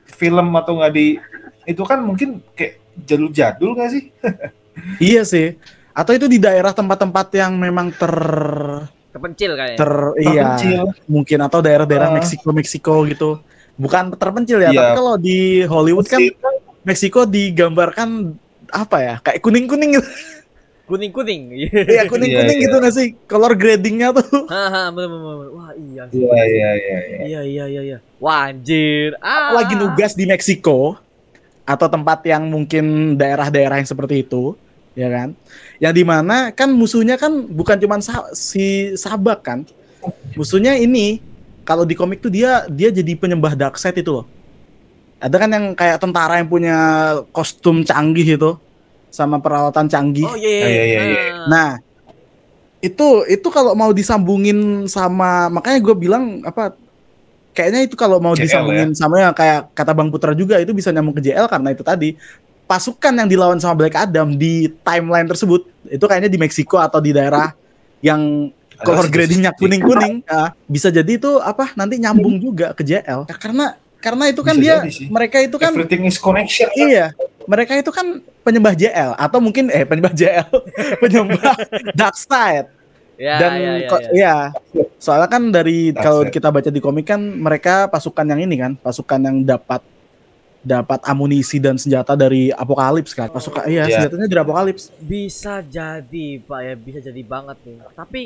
film atau nggak di itu kan mungkin kayak jadul-jadul nggak sih? Iya sih. Atau itu di daerah tempat-tempat yang memang ter Terpencil kayaknya. ter iya Terpencil. mungkin atau daerah-daerah Ah. Meksiko Meksiko gitu. Bukan terpencil ya, Iya. tapi kalau di Hollywood kan Meksiko digambarkan apa ya? Kayak kuning-kuning gitu. Kuning-kuning. Iya, kuning-kuning Iya, gitu nggak sih? Color gradingnya tuh. Haha, bener, bener. Wah, iya. Iya iya iya. iya. Iya, iya, iya, iya. Wah, anjir. Ah. Lagi nugas di Meksiko atau tempat yang mungkin daerah-daerah yang seperti itu, ya kan? Yang di mana kan musuhnya kan bukan cuman sa- si Sabak kan, musuhnya ini kalau di komik tuh dia dia jadi penyembah Darkseid itu loh. Ada kan yang kayak tentara yang punya kostum canggih itu sama peralatan canggih. Oh, iya, iya, Iya, iya, iya. Ah. Nah, itu itu kalau mau disambungin sama makanya gue bilang apa kayaknya itu kalau mau JL disambungin sama yang kayak kata Bang Putra juga itu bisa nyambung ke JL karena itu tadi pasukan yang dilawan sama Black Adam di timeline tersebut itu kayaknya di Meksiko atau di daerah yang color gradingnya kuning-kuning Ah, bisa jadi itu apa nanti nyambung juga ke JL Ya, karena karena itu kan Bisa dia mereka itu kan Everything is connection. kan? Iya, mereka itu kan penyembah JL atau mungkin eh penyembah JL, penyembah Darkseid. Ya, Dan ya, ya, ya. iya, soalnya kan dari kalau kita baca di komik kan mereka pasukan yang ini kan, pasukan yang dapat dapat amunisi dan senjata dari Apokalips kan. Pasukan iya, Iya. senjatanya dari Apokalips. Bisa jadi, Pak ya, bisa jadi banget nih. Tapi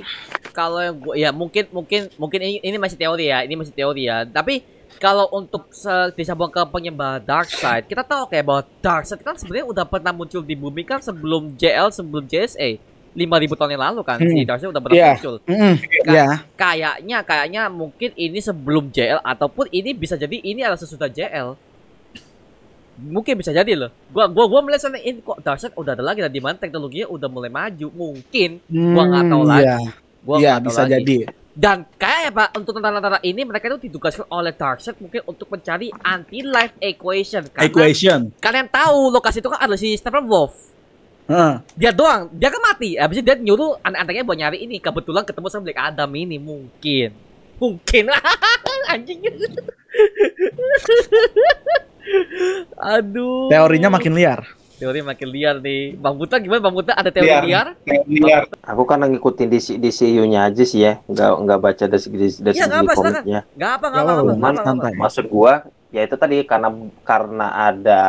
kalau yang gua ya mungkin mungkin mungkin ini, ini masih teori ya, ini masih teori ya. Tapi kalau untuk disambung ke penyembah Darkseid, kita tahu kayak bahwa Darkseid kan sebenarnya udah pernah muncul di bumi kan sebelum JL, sebelum JSA. 5000 tahun yang lalu kan si Hmm. Darkseid udah pernah Iya. muncul. Mm, Kan- Iya, Kayaknya kayaknya mungkin ini sebelum JL ataupun ini bisa jadi ini adalah sesudah JL. Mungkin bisa jadi loh. Gua gua gua melihat sana ini kok Darkseid udah ada lagi dan di mana teknologinya udah mulai maju. Mungkin Gua nggak tahu Hmm, lagi. Iya, gua iya nggak tahu bisa lagi. jadi. Dan kayak Pak untuk tentara-tentara ini mereka itu ditugaskan oleh Darkseid mungkin untuk mencari anti life equation karena Equation. kalian tahu lokasi itu kan adalah si Steppenwolf. Heeh. Dia doang, dia kan mati. Habis itu dia nyuruh anak-anaknya buat nyari ini. Kebetulan ketemu sama Black Adam ini mungkin. Mungkin. Anjing. Aduh. Teorinya makin liar. teori makin liar nih. Bang Buta gimana Bang Buta ada teori Liar. liar? Liar. Aku kan ngikutin di di CU-nya aja sih ya, nggak nggak baca dari segi dari Iya, nggak segi apa, komiknya. Gak apa, gak Gak apa, apa-apa, gak apa, gak apa. santai. Maksud gua ya itu tadi karena karena ada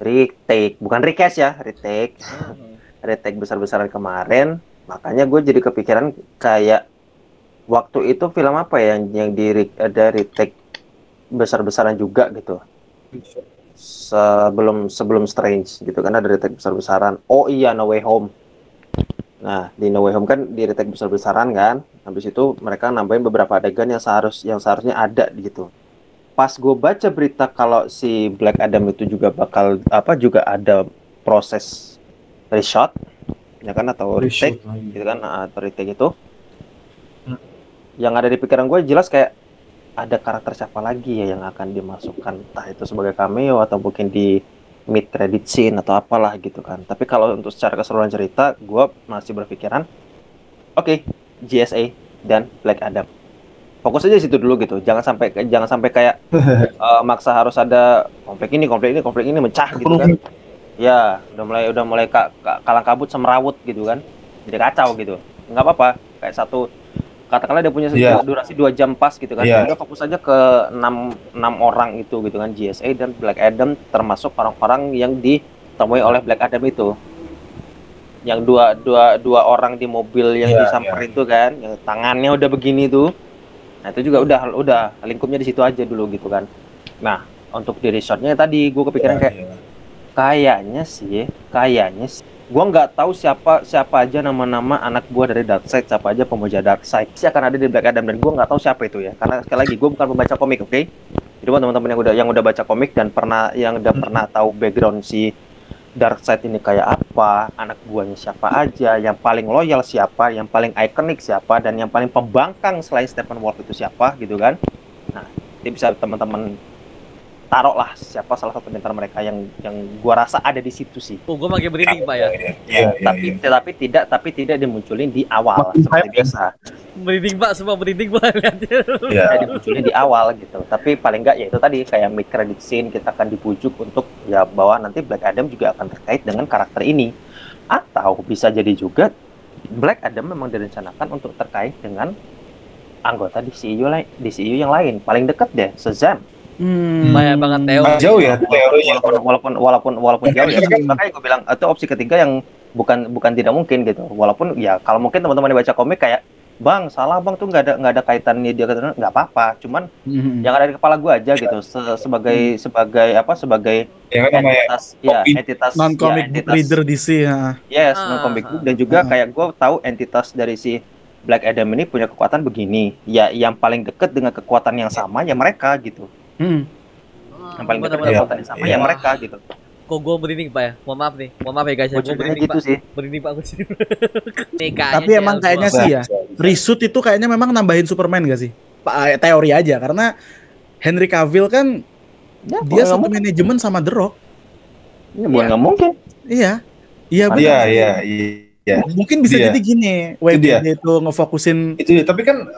retake, bukan recast ya, retake, Hmm. retake besar-besaran kemarin, makanya gue jadi kepikiran kayak waktu itu film apa ya yang yang di ada retake besar-besaran juga gitu. Sebelum sebelum Strange gitu kan ada retake besar-besaran. Oh iya No Way Home. Nah, di No Way Home kan di retake besar-besaran kan. Habis itu mereka nambahin beberapa adegan yang seharus yang seharusnya ada gitu. pas gue baca berita kalau si Black Adam itu juga bakal apa juga ada proses reshot ya kan atau retake gitu kan atau retake itu Hmm. yang ada di pikiran gue jelas kayak ada karakter siapa lagi ya yang akan dimasukkan? Entah itu sebagai cameo atau mungkin di mid credit scene atau apalah gitu kan. Tapi kalau untuk secara keseluruhan cerita gue masih berpikiran oke GSA dan Black Adam. Fokus aja situ dulu gitu. Jangan sampai jangan sampai kayak eh, maksa harus ada konflik ini konflik ini konflik ini mecah gitu kan. Ya udah mulai udah mulai ka, ka- kalang kabut semerawut gitu kan. Jadi kacau gitu. Nggak apa-apa. Kayak satu katakanlah dia punya Iya. durasi dua jam pas gitu kan. Iya. udah fokus aja ke enam enam orang itu gitu kan GSA dan Black Adam termasuk orang-orang yang ditemui oleh Black Adam itu. Yang dua dua dua orang di mobil yang Iya, disamper itu kan yang tangannya udah begini tuh. Nah itu juga udah udah lingkupnya di situ aja dulu gitu kan. Nah untuk di resortnya tadi gue kepikiran kayak Iya, kayaknya sih kayaknya sih gua nggak tahu siapa siapa aja nama-nama anak gua dari Darkseid siapa aja pemuja Darkseid sih akan ada di Black Adam dan gua nggak tahu siapa itu ya. Karena sekali lagi gua bukan pembaca komik oke? Jadi buat teman-teman yang udah yang udah baca komik dan pernah yang udah pernah tahu background si Darkseid ini kayak apa anak buahnya siapa aja yang paling loyal siapa yang paling ikonik siapa dan yang paling pembangkang selain Stephen Wolf itu siapa gitu kan? Nah ini bisa teman-teman taruh lah siapa salah satu di antara mereka yang yang gua rasa ada di situ sih Oh, gue makin merinding pak ya. Iya, iya, tapi iya. tetapi tidak tapi tidak dimunculin di awal Makin seperti hype ya. biasa Merinding pak, semua merinding pak lihatnya. Iya. tidak dimunculin di awal gitu tapi paling enggak ya itu tadi kayak mid credit scene kita akan dibujuk untuk ya bahwa nanti Black Adam juga akan terkait dengan karakter ini atau bisa jadi juga Black Adam memang direncanakan untuk terkait dengan anggota DCU lain DCU yang lain paling dekat deh Shazam Hmm. Banyak banget teori. Ah, jauh ya teorinya. walaupun walaupun walaupun walaupun jauh ya Kan- makanya gue bilang itu opsi ketiga yang bukan bukan tidak mungkin gitu walaupun ya kalau mungkin teman-teman yang baca komik kayak bang salah bang tuh nggak ada nggak ada kaitannya dia kata nggak apa-apa cuman Hmm. yang ada di kepala gue aja gitu se- sebagai sebagai apa sebagai Ya namanya entitas ya Komik. entitas non comic ya, entitas- reader DC ya. yes Ah, non comic book ah. dan juga Ah. kayak gue tahu entitas dari si Black Adam ini punya kekuatan begini ya yang paling deket dengan kekuatan yang sama ya mereka gitu Hmm. yang paling dekat yang sama ya mereka gitu Kok gue merinding pak ya? Mohon maaf nih, mohon maaf ya guys ya. Gue merinding gitu pak. sih Merinding pak gue sih. Tapi emang kayaknya sih ya, reshoot itu kayaknya memang nambahin Superman gak sih? Eh, Teori aja karena Henry Cavill kan ya, dia satu manajemen sama The Rock. Ya, bukan nggak mungkin Iya. Iya benar. Iya, iya, iya. Mungkin bisa Iya. jadi gini, dia. WB itu ngefokusin Itu ya, tapi kan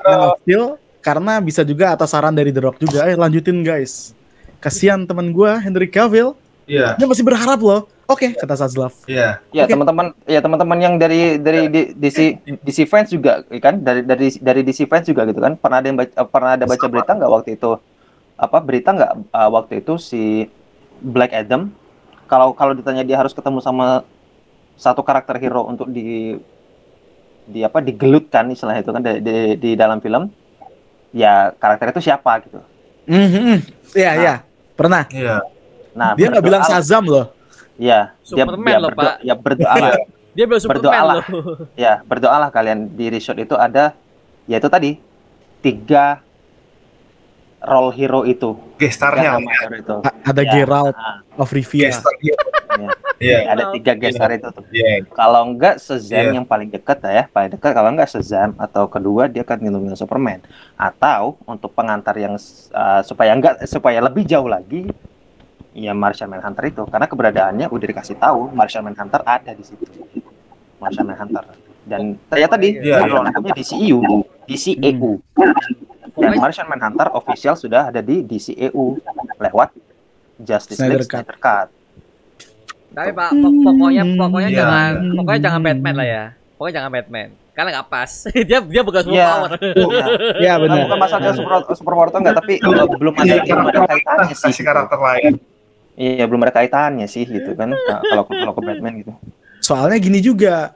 Steel karena bisa juga atas saran dari The Rock juga. Eh lanjutin guys. Kasihan teman gua Henry Cavill, iya, dia masih berharap loh. Oke, kata Sazlav. iya. ya Oke. teman-teman ya teman-teman yang dari dari di- DC DC fans juga kan dari dari dari DC fans juga gitu kan pernah ada yang baca, pernah ada baca berita nggak waktu itu apa berita nggak uh, waktu itu si Black Adam kalau kalau ditanya dia harus ketemu sama satu karakter hero untuk di di apa digelutkan istilahnya itu kan di, di, di dalam film ya karakter itu siapa gitu Mhm. Iya, Nah. iya. Pernah. Iya. nah Dia nggak bilang Shazam loh. ya dia, Superman dia loh, berdoa, Pak. ya berdoa lah Dia bilang Superman Berdoalah. loh. ya berdoalah kalian di resort itu ada yaitu tadi tiga role hero itu Gestarnya. Hero itu A- Ada Ya. Geralt Ah, of Rivia. Gestarnya. ya. Iya. ada tiga gestar itu tuh. Iya. kalau enggak Shazam Iya. yang paling dekat ya paling dekat. Kalau enggak Shazam. Atau kedua dia akan ngelungin Superman. Atau untuk pengantar yang uh, supaya enggak supaya lebih jauh lagi ya Martian Manhunter itu. Karena keberadaannya udah dikasih tahu Martian Manhunter ada di situ. Martian Manhunter. Dan ya tadi Iya, kalau iya. namanya DCU DCEU dan Martian Manhunter official sudah ada di DCEU lewat Justice Snyder League Cut. Snyder Cut Tapi Pak, pok- pokoknya pokoknya Iya. jangan pokoknya jangan Batman lah ya. Pokoknya jangan Batman. Karena nggak pas. dia dia bukan super Iya. power. Iya benar. bukan masalah super super power atau enggak, tapi uh, belum ada Iya, belum ada kaitannya sih. Kasih karakter lain. Iya, belum ada kaitannya sih gitu kan. Nah, kalau kalau ke Batman gitu. Soalnya gini juga.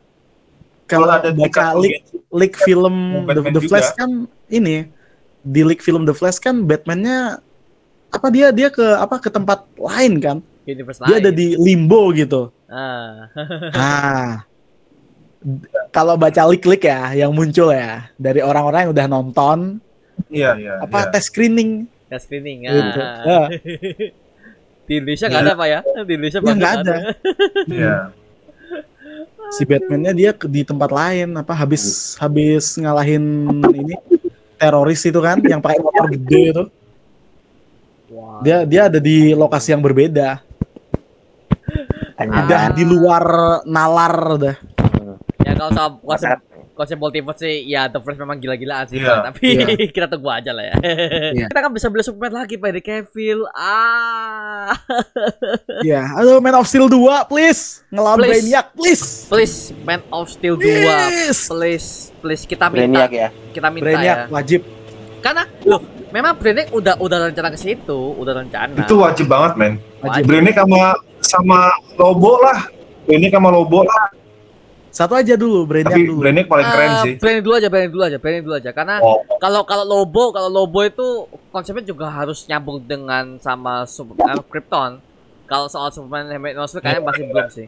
Kalau ada baca leak, leak film The, The juga. Flash kan ini di leak film The Flash kan Batman-nya apa dia dia ke apa ke tempat lain kan? Universe Dia lain. ada di limbo gitu. Ah. Ah. Kalau baca leak-leak ya yang muncul ya dari orang-orang yang udah nonton Iya, iya. apa iya. tes screening Tes screening. Gitu. Ah. Ya. Di Indonesia nggak ada pak ya? Di Indonesia Ya, nggak ada. Iya. si Batman-nya dia di tempat lain apa habis habis ngalahin ini teroris itu kan yang pakai motor gede itu Wah. dia dia ada di lokasi yang berbeda udah di luar nalar udah Ya kalau soal konsep konsep multiverse sih ya The Flash memang gila-gilaan sih Iya. Pak. tapi kita tunggu aja lah ya. Iya. kita kan bisa beli Superman lagi Pak dari Cavill. Ah. ya aduh Man of Steel 2 please ngelawan Please. Brainiac please Please Man of Steel 2. Please. Please, please kita minta Brainiac ya. kita minta Brainiac ya. wajib Karena loh, memang Brainiac udah udah rencana ke situ, udah rencana. Itu wajib banget, men. wajib Brainiac sama sama Lobo lah. Brainiac sama Lobo lah. satu aja dulu Brainiac Tapi dulu Brainiac paling keren Ah, sih. Brainiac dulu aja, Brainiac dulu aja, Brainiac dulu aja. Karena Oh, kalau kalau Lobo, kalau Lobo itu konsepnya juga harus nyambung dengan sama Superman Krypton. Kalau soal Superman Helmet Nostril kayaknya masih belum sih.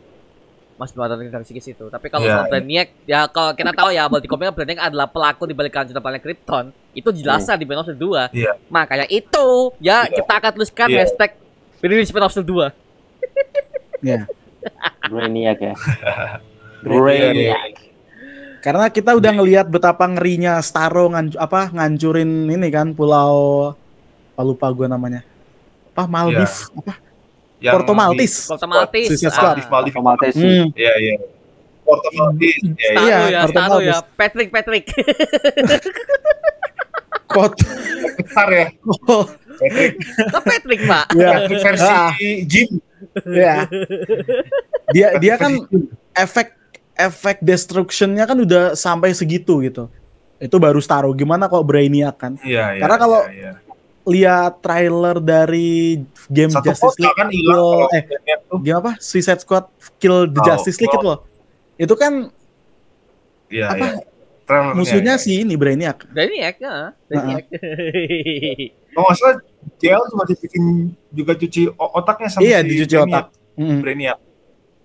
Masih belum ada dari segi situ. Tapi kalau Iya, soal Brainiac, ya kalau kita tahu ya, di komiknya Brainiac adalah pelaku di balik kehancuran planet Krypton. Itu jelas di Man of Steel 2. Iya. Makanya itu, ya Iya. kita akan tuliskan Iya. hashtag of Steel 2. Ya Brainiac ya. Brainiac. Karena kita udah ngelihat betapa ngerinya Starro ngan, apa ngancurin ini kan pulau apa lupa gue namanya apa Maldives apa yang Porto Maltese Porto Maltese. Suicide Ah. Squad. Maldives, Maldives. Otomatis. Hmm. Iya, iya. Porto Maldives. Iya, iya. Iya, ya, Porto Staru ya. Patrick, Patrick. kot Besar ya. oh, Patrick. Kok Patrick, Pak? ya Patrick versi Ah. Jim. Ya dia dia kan efek efek destructionnya kan udah sampai segitu gitu itu baru Starro gimana kok Brainiac kan Iya, iya. Karena kalau- iya, iya. lihat trailer dari game satu Justice League kan Kill- kalau eh game apa Suicide Squad Kill the Oh, Justice League oh. itu loh itu kan Iya, apa. Trailernya, musuhnya iya. si ini Brainiac Brainiac ya. Brainiac. Kalau nggak salah, JL cuma dibikin juga cuci otaknya sama iya si dicuci Brainiac. otak Mm, Brainiac.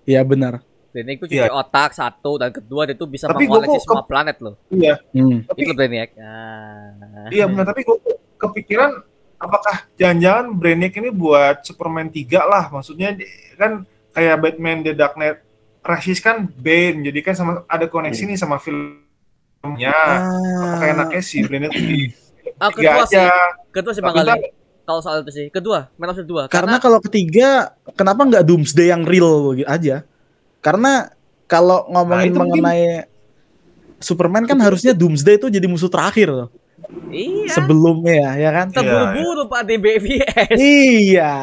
iya benar Brainiac itu cuci Iya. otak satu dan kedua dia tuh bisa Tapi mengoleksi semua planet loh. Iya, Hmm. tapi Itu Brainiac. Ah. iya benar. Tapi gue kepikiran apakah jangan-jangan Brainiac ini buat Superman 3 lah. Maksudnya kan kayak Batman The Dark Knight Rises kan Bane, jadi kan sama ada koneksi nih sama filmnya. Apakah Ah, enaknya sih Brainiac di Ah, tiga kedua sih. aja? Kedua sih Bang. Kalau soal itu sih. Kedua, Man of Steel 2. karena kalau ketiga kenapa nggak Doomsday yang real gitu aja karena kalau ngomongin Nah, itu mungkin- mengenai Superman kan harusnya Doomsday itu jadi musuh terakhir loh iya. sebelumnya ya kan Terburu-buru Pak di BVS. iya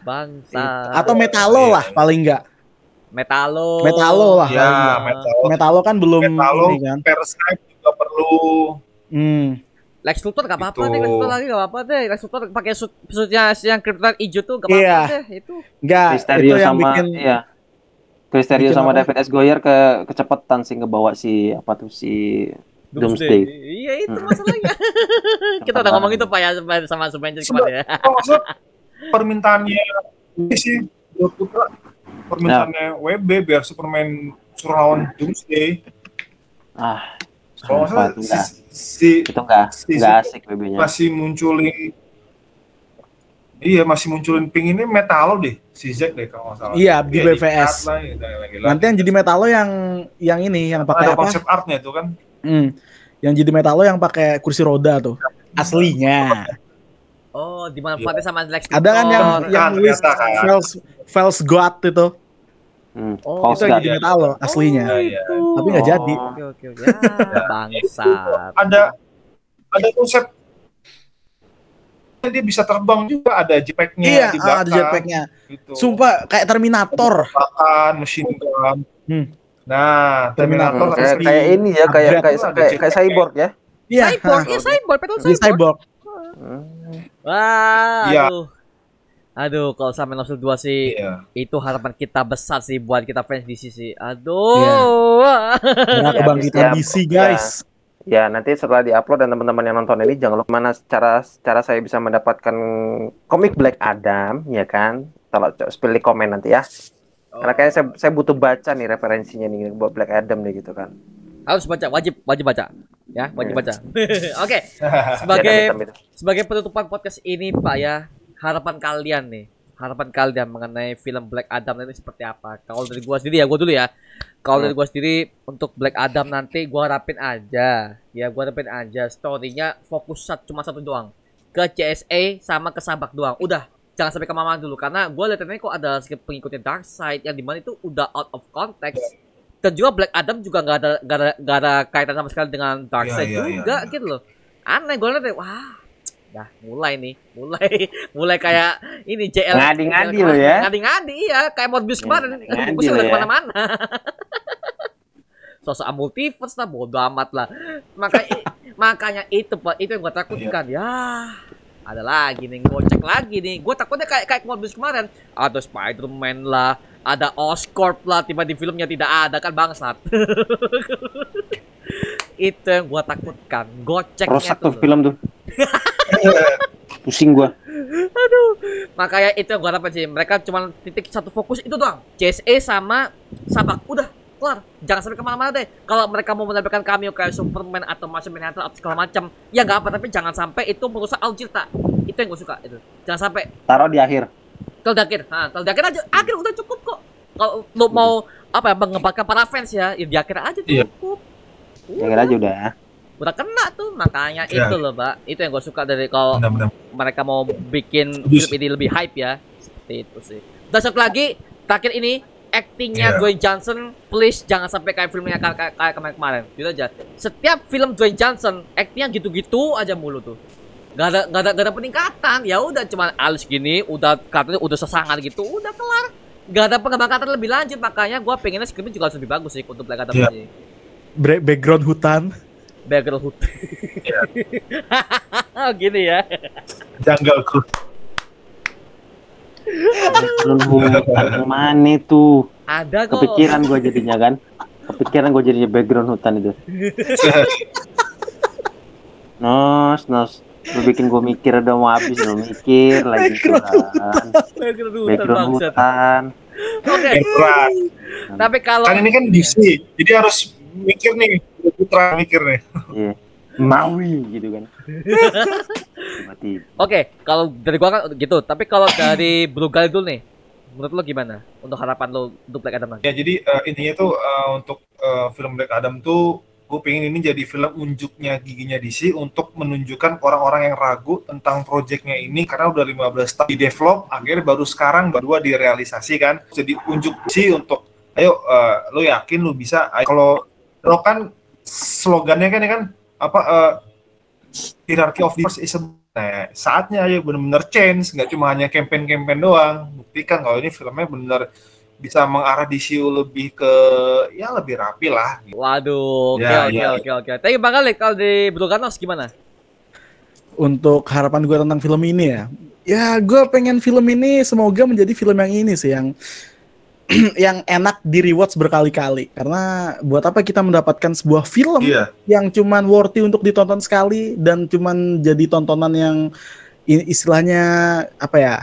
Bangsa. atau Metalo Iya. lah paling nggak Metalo. Metalo lah Ya, paling nggak. Metal. Metalo kan belum Metalo, ini kan juga perlu. hmm. Lex Luthor gak apa-apa Gitu. deh, Lex Luthor lagi gak apa-apa deh. Lex Luthor pakai suit suitnya yang Krypton hijau tuh gak apa-apa Iya. deh. Itu. nggak itu yang sama bikin iya. Mysterio sama apa? David S. Goyer ke kecepatan sih ngebawa si apa tuh si Doomsday. Iya itu Hmm. masalahnya. Kita udah ngomong itu Pak ya sama- sama Superman kemarin ya. Oh, maksud permintaannya ini sih buat Putra permintaannya WB biar Superman suruh lawan Doomsday. Ah, Kalau nggak salah Sumpah, itu enggak. si, si itu enggak Si enggak asik BB-nya. masih munculin Iya masih munculin pink ini metalo deh si Zack deh kalau nggak salah. Iya, di Iya, BVS. cut lah, gitu, gila. nanti yang jadi Metalo yang yang ini yang pakai ada apa konsep artnya itu kan. Hmm. yang jadi Metalo yang pakai kursi roda tuh aslinya Oh, di mana Iya. Fatih sama Lex ada kan yang yang ternyata kan. Fels Fels God itu Hmm. Oh, False itu yang jadi Metalo aslinya Iya, iya. tapi nggak Oh. jadi Oke oke oke. Ya, bangsat. Ada ada konsep dia bisa terbang juga ada jetpacknya iya di ah, belakang. ada jetpacknya Gitu. sumpah kayak Terminator Bahkan mesin gun. Hmm. Nah, Terminator Terminator Hmm, kayak, kayak ini ya, kayak kayak kayak, kayak cyborg ya. iya Cyborg, ya cyborg, betul cyborg. cyborg Hmm. Wah, Iya. aduh. Aduh, kalau of Steel 2 sih Iya. itu harapan kita besar sih buat kita fans DC sih. Aduh. Karena Ya, kebangkitan ya, DC guys Ya, nanti setelah diupload dan teman-teman yang nonton ini jangan lupa mana cara cara saya bisa mendapatkan komik Black Adam, ya kan? Kalau di komen nanti ya. Karena kayaknya saya, saya butuh baca nih referensinya nih buat Black Adam nih gitu kan. harus baca, wajib wajib baca. Ya, wajib baca. Oke. Sebagai sebagai penutupan podcast ini, Pak ya, harapan kalian nih, harapan kalian mengenai film Black Adam nanti seperti apa? Kalau dari gua sendiri ya, gua dulu ya. Kalau dari gua sendiri untuk Black Adam nanti gua harapin aja, ya gua harapin aja storynya fokus sat, cuma satu doang ke CSA sama ke Sabak doang. Udah, jangan sampai ke Mama dulu karena gua lihat kok ada pengikutnya Dark Side yang di mana itu udah out of context. Dan juga Black Adam juga nggak ada nggak ada nggak ada kaitan sama sekali dengan Dark Side iya, juga iya. gitu loh. Aneh gue liat wah dah mulai nih. Mulai mulai kayak ini JL Ngadi-ngadi lo ya. ngadi-ngadi iya. Kayak Morbius kemarin. Ngadi Gue udah ya. ke mana-mana. Sosok multiverse lah bodo amat lah. Makanya makanya itu pak itu yang gue takutkan. Iya. ya ada lagi nih gue cek lagi nih. Gue takutnya kayak kayak Morbius kemarin. Ada Spider-Man lah ada Oscorp lah. Tiba di filmnya tidak ada kan bangsat. Itu yang gue takutkan. Goceknya Rusak tuh. film tuh. Pusing gua. makanya itu yang gue harapin sih. Mereka cuma titik satu fokus itu doang. CSE sama Sabak. Udah kelar. Jangan sampai ke mana-mana deh. Kalau mereka mau menampilkan cameo kayak Superman atau Martian Manhunter atau segala macam ya nggak apa tapi jangan sampai itu merusak alur cerita. Itu yang gue suka itu. Jangan sampai. Taruh di akhir. kalau di akhir. Nah kalau di akhir aja. Akhir udah cukup kok. Kalau lo mau apa ya mengembangkan para fans ya, ya di akhir aja Iya. cukup. Ya kira aja udah. Udah kena tuh makanya Ya. itu loh mbak. Itu yang gue suka dari kalau mereka mau bikin film ini lebih hype ya. Seperti itu sih. Dan satu lagi terakhir ini actingnya Iya. Dwayne Johnson please jangan sampai kayak filmnya kayak, kayak, kayak kemarin-kemarin gitu aja. Setiap film Dwayne Johnson actingnya gitu-gitu aja mulu tuh. Gak ada, gak ada, gak ada peningkatan. Ya udah cuman alus gini udah katanya udah sesangat gitu udah kelar. Gak ada pengembangan lebih lanjut. Makanya gua pengennya skripnya juga harus lebih bagus sih untuk Black Adam Iya. ini. Background hutan. Background hood Iya. gini ya Jungle hutan mana tuh? ada kok Kepikiran gua jadinya kan. Kepikiran gua jadinya background hutan itu. Nos, nos. Lu bikin gua mikir udah mau habis lu mikir lagi tuh kan. background hutan Background hutan. oke keras. tapi kalau Kan ini kan DC, jadi harus mikir nih, putra mikir nih. Iya. Maui gitu kan. Oke, kalau dari gua kan gitu. Tapi kalau dari Blue Gal dulu nih, menurut lo gimana untuk harapan lo untuk Black Adam nanti? Ya jadi eh, intinya tuh eh, untuk eh, film Black Adam tuh gue pengen ini jadi film unjuknya giginya DC untuk menunjukkan orang-orang yang ragu tentang proyeknya ini karena udah 15 tahun di develop akhirnya baru sekarang baru direalisasikan jadi unjuk DC untuk ayo eh, lo yakin lo bisa Ayo, kalau lo kan slogannya kan ya kan apa eh, hierarchy of the force is a Nah, saatnya ayo bener-bener change, nggak cuma hanya campaign-campaign doang. Buktikan kalau ini filmnya bener bisa mengarah DC lebih ke ya lebih rapi lah. gitu. Waduh, oke Ya, oke ya. oke oke. Tapi Bang Khalid kalau di Blue Ganos gimana? Untuk harapan gue tentang film ini ya. Ya gue pengen film ini semoga menjadi film yang ini sih yang yang enak di rewatch berkali-kali. Karena buat apa kita mendapatkan sebuah film Iya, yang cuman worthy untuk ditonton sekali dan cuman jadi tontonan yang istilahnya apa ya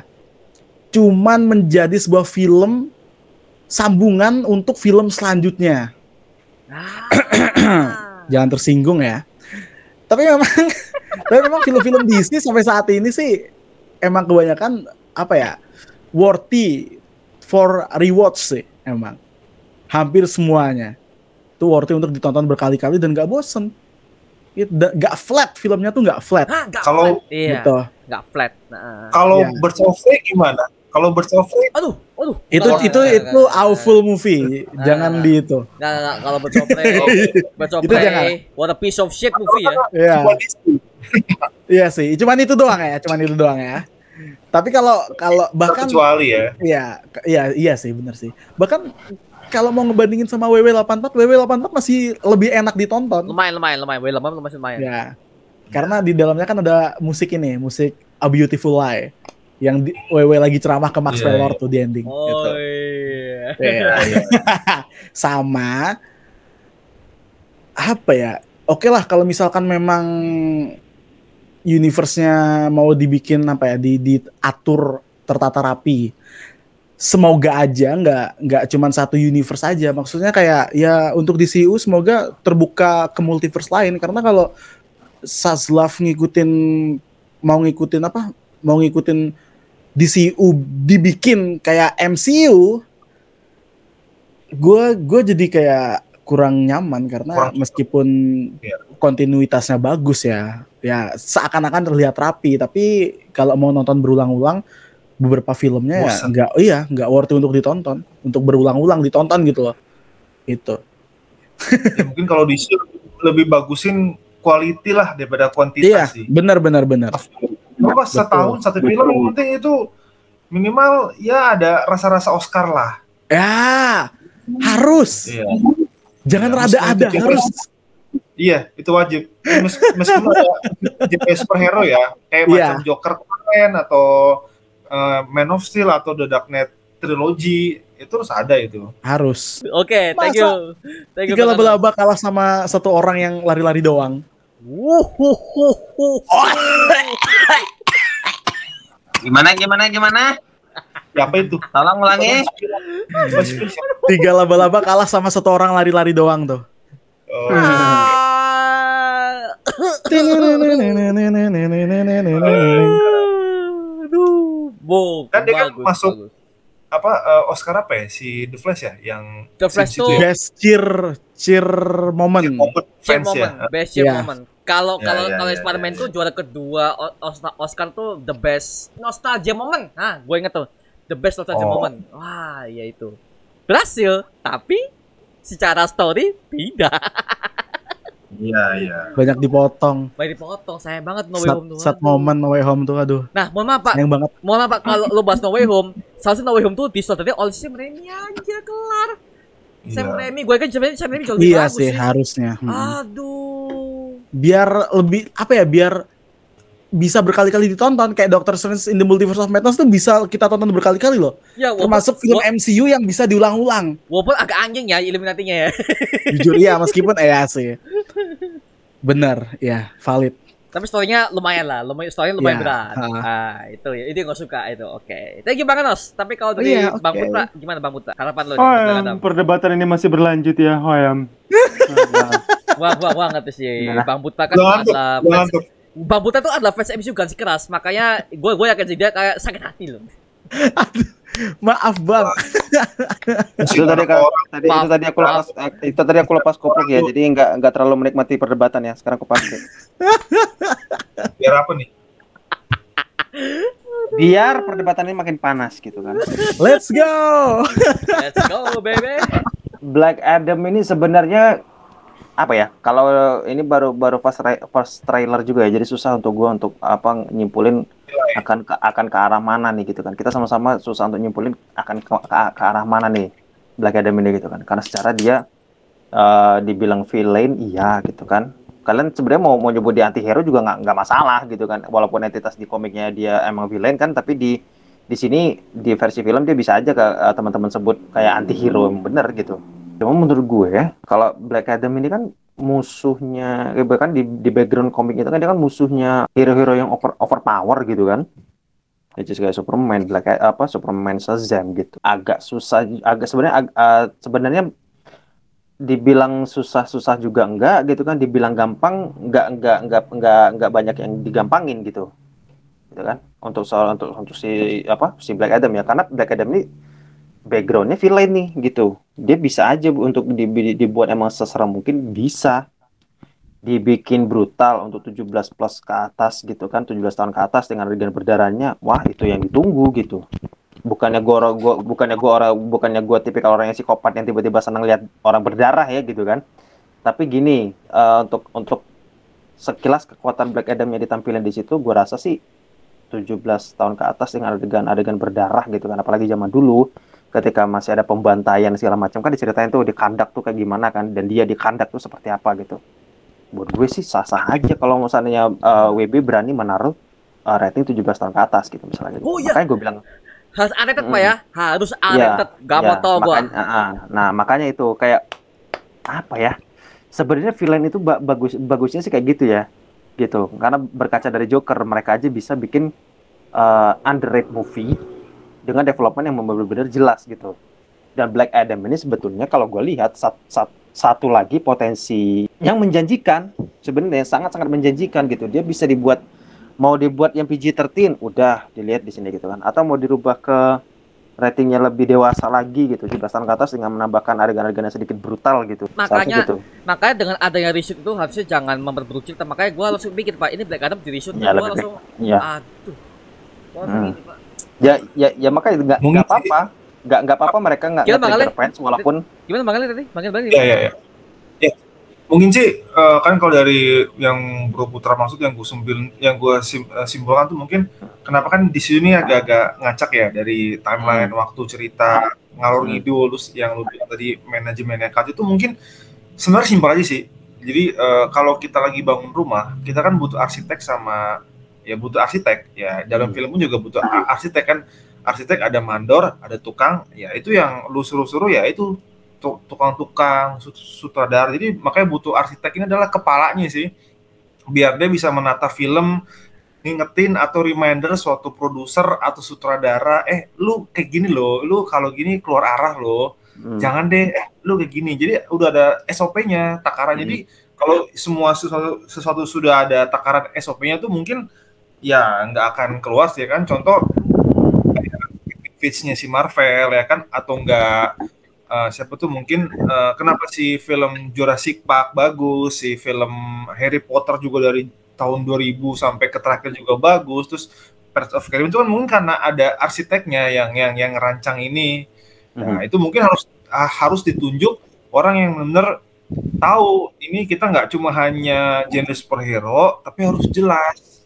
cuman menjadi sebuah film sambungan untuk film selanjutnya. Ah. jangan tersinggung ya. Tapi memang tapi memang film-film Disney sampai saat ini sih emang kebanyakan apa ya worthy for rewatch sih emang hampir semuanya itu worthy untuk ditonton berkali-kali dan gak bosen It, da- gak flat filmnya tuh gak flat nggak Kalau- flat. iya, gitu nggak flat. Nah. kalau Iya. Birds of Prey gimana? Kalau Birds of Prey Aduh, aduh. itu Nggak, itu nggak, itu nggak, awful movie jangan Nah. di itu Nggak, nggak, nggak. kalau bercopre, Itu jangan. what a piece of shit movie ya. ya Disney. iya sih cuman itu doang ya cuman itu doang ya tapi kalau kalau bahkan kecuali ya. Iya, iya, iya sih, bener sih. Bahkan kalau mau ngebandingin sama WW84, WW84 masih lebih enak ditonton. Lumayan, lumayan, lumayan. Wih, lumayan, lumayan, lumayan. Ya, karena di dalamnya kan ada musik ini, musik A Beautiful Lie, yang di, WW lagi ceramah ke Max Iya, Taylor iya. tuh di ending. Oh, gitu. iya. Iya, iya. sama apa ya? Oke lah kalau misalkan memang universe-nya mau dibikin apa ya, di diatur tertata rapi. semoga aja nggak nggak cuman satu universe aja maksudnya kayak ya untuk DCU semoga terbuka ke multiverse lain karena kalau Saslav ngikutin mau ngikutin apa mau ngikutin DCU dibikin kayak MCU gue gue jadi kayak kurang nyaman karena Kurang meskipun Iya. kontinuitasnya bagus ya ya seakan-akan terlihat rapi tapi kalau mau nonton berulang-ulang beberapa filmnya ya Bosan. nggak iya nggak worth untuk ditonton untuk berulang-ulang ditonton gitu loh itu Ya, mungkin kalau di lebih bagusin quality lah daripada iya kuantitas sih. benar benar benar Apa setahun satu film yang penting itu minimal ya ada rasa-rasa Oscar lah. ya harus Iya. Jangan Ya, rada meskipun ada itu harus Iya, itu wajib. Mes- Meskipun ada jenis superhero ya, kayak Iya. macam Joker kemarin atau uh, Man of Steel atau The Dark Knight Trilogy itu harus ada itu. harus Oke, thank Masa you. Thank you. tiga laba-laba kalah sama satu orang yang lari-lari doang Wuhuhuhu. Gimana gimana gimana? Siapa itu? Tolong ulangi. Tiga laba-laba kalah sama satu orang lari-lari doang tuh Oh. Aduh, Kan dia kan bagus, masuk bagus. Apa uh, Oscar apa ya? Si The Flash ya yang The Flash tuh- situ ya? best cheer cheer moment Moment Cheer fans moment, ya. best cheer Iya. moment. Kalau Ya, kalau ya, kalau ya, Spider-Man ya, tuh ya. juara kedua Oscar tuh the best nostalgia moment. Nah, gue inget tuh the best nostalgia Oh. moment. Wah, ya itu. Berhasil, tapi secara story tidak. Iya, iya. banyak dipotong Baik dipotong, sayang banget No Way Home tuh. sat aduh. momen No Way Home tuh aduh Nah, mohon maaf Pak, sayang banget mohon maaf Pak kalau lo bahas No Way Home, seharusnya No Way Home tuh di story oleh Sam Raimi aja kelar. Sam Iya. Raimi, gue kan Sam Raimi, Sam Raimi jauh lebih iya sih harusnya Hmm. Aduh. biar lebih apa ya biar bisa berkali-kali ditonton kayak Doctor Strange in the Multiverse of Madness tuh bisa kita tonton berkali-kali loh Ya, walaupun, termasuk film wa- MCU yang bisa diulang-ulang walaupun agak anjing ya Illuminati-nya ya. jujur iya meskipun eh ya sih bener ya valid Tapi story-nya lumayan lah, lumayan story-nya lumayan Iya, berat. ha. Ah, itu ya, itu yang gue suka itu. Oke. Thank you Bang Anos. Tapi kalau dari Iya, Bang oke. Putra, gimana Bang Putra? Harapan lo nih Oh, Adam? perdebatan ini masih berlanjut ya, oh em. Wah, wah, wah, ngerti sih. Nah. Bang Putra kan adalah fans, tuh. Bang Putra tuh adalah fans MCU garis keras, makanya gue gue yakin sih dia kayak sakit hati loh. maaf bang. Itu tadi kan tadi itu Maaf, tadi aku lepas itu tadi aku lepas koplok ya jadi nggak nggak terlalu menikmati perdebatan ya. Sekarang aku pakai Biar apa nih? biar perdebatannya makin panas gitu kan. Let's go. Let's go, baby. Black Adam ini sebenarnya apa ya kalau ini baru baru first, first trailer juga ya jadi susah untuk gua untuk apa nyimpulin akan ke, akan ke arah mana nih gitu kan? Kita sama-sama susah untuk nyimpulin akan ke, ke, ke arah mana nih Black Adam ini gitu kan? Karena secara dia eh, dibilang villain iya gitu kan? Kalian sebenarnya mau mau nyebut dia anti hero juga nggak nggak masalah gitu kan? Walaupun entitas di komiknya dia emang villain kan tapi di di sini di versi film dia bisa aja ke eh, teman-teman sebut kayak anti hero yang bener gitu cuma menurut gue ya kalau Black Adam ini kan musuhnya eh, bahkan di di background komik itu kan dia kan musuhnya hero-hero yang over overpower gitu kan. Which is kayak Superman Black apa Superman Shazam gitu. Agak susah agak sebenarnya ag- eh, sebenarnya dibilang susah-susah juga enggak gitu kan dibilang gampang enggak enggak enggak enggak enggak banyak yang digampangin gitu. Gitu kan? Untuk soal untuk untuk si apa si Black Adam ya. Karena Black Adam ini backgroundnya villain nih gitu. Dia bisa aja untuk di- di- dibuat emang seserem mungkin bisa. Dibikin brutal untuk 17 plus ke atas gitu kan 17 tahun ke atas dengan adegan berdarahnya wah itu yang ditunggu gitu. Bukannya gua, gua bukannya gua orang bukannya gua tipikal orang yang psikopat yang tiba-tiba senang lihat orang berdarah ya gitu kan. Tapi gini eh, untuk untuk sekilas kekuatan Black Adam yang ditampilin di situ gua rasa sih 17 tahun ke atas dengan adegan adegan berdarah gitu kan apalagi zaman dulu ketika masih ada pembantaian segala macam kan diceritain tuh di kandak tuh kayak gimana kan dan dia di kandak tuh seperti apa gitu buat gue sih sah-sah aja kalau misalnya eh, WB berani menaruh eh, rating 17 tahun ke atas gitu misalnya gitu. Oh, iya. makanya gue bilang Harus unrated Pak ya, harus Iya, unrated. Gak mau ya, tau gue. ah. nah makanya itu kayak apa ya sebenarnya villain itu ba- bagus bagusnya sih kayak gitu ya gitu karena berkaca dari Joker mereka aja bisa bikin eh, underrated movie dengan development yang benar-benar jelas gitu. Dan Black Adam ini sebetulnya kalau gue lihat sat, sat, satu lagi potensi yang menjanjikan sebenarnya sangat-sangat menjanjikan gitu. Dia bisa dibuat mau dibuat yang PG-13 udah dilihat di sini gitu kan atau mau dirubah ke ratingnya lebih dewasa lagi gitu 17 tahun ke atas dengan menambahkan adegan-adegan yang sedikit brutal gitu Makanya- gitu. Makanya dengan adanya reshoot itu harusnya jangan memperburuk cerita. Makanya gua langsung pikir Pak, ini Black Adam di reshoot. Ya, lebih langsung, ya aduh. Hmm. Pak? Ya ya ya makanya nggak nggak apa-apa nggak nggak apa-apa mereka nggak nggak fans walaupun Gimana Bang Ali tadi? Bang Ali balik. Iya iya iya. Ya. Mungkin sih eh, kan kalau dari yang Bro Putra maksud yang gue simbil yang gue sim, eh, simpulkan tuh mungkin kenapa kan di sini agak-agak ngacak ya dari timeline waktu cerita ngalor Hmm. ngidul terus yang lu bilang tadi manajemennya cut itu mungkin sebenarnya simpel aja sih. Jadi eh, kalau kita lagi bangun rumah, kita kan butuh arsitek sama ya butuh arsitek. Ya dalam Hmm. film pun juga butuh arsitek kan. Arsitek ada mandor ada tukang ya itu yang lu suruh-suruh ya itu tu- tukang-tukang sut- sutradara. Jadi makanya butuh arsitek ini adalah kepalanya sih. Biar dia bisa menata film ngingetin atau reminder suatu produser atau sutradara eh lu kayak gini loh lu kalau gini keluar arah loh. Hmm, jangan deh eh, lu kayak gini. Jadi udah ada SOP-nya takaran. Hmm. jadi kalau semua sesuatu, sesuatu sudah ada takaran SOP-nya tuh mungkin ya nggak akan keluar sih ya kan? Contoh pitch-nya si Marvel ya kan? Atau enggak eh, siapa tuh mungkin eh, kenapa si film Jurassic Park bagus si film Harry Potter juga dari tahun 2000 sampai ke terakhir juga bagus terus Pirates of Caribbean itu kan mungkin karena ada arsiteknya yang yang yang ngerancang ini. Nah, itu mungkin harus ah, harus ditunjuk orang yang benar tahu ini kita nggak cuma hanya genre superhero, tapi harus jelas.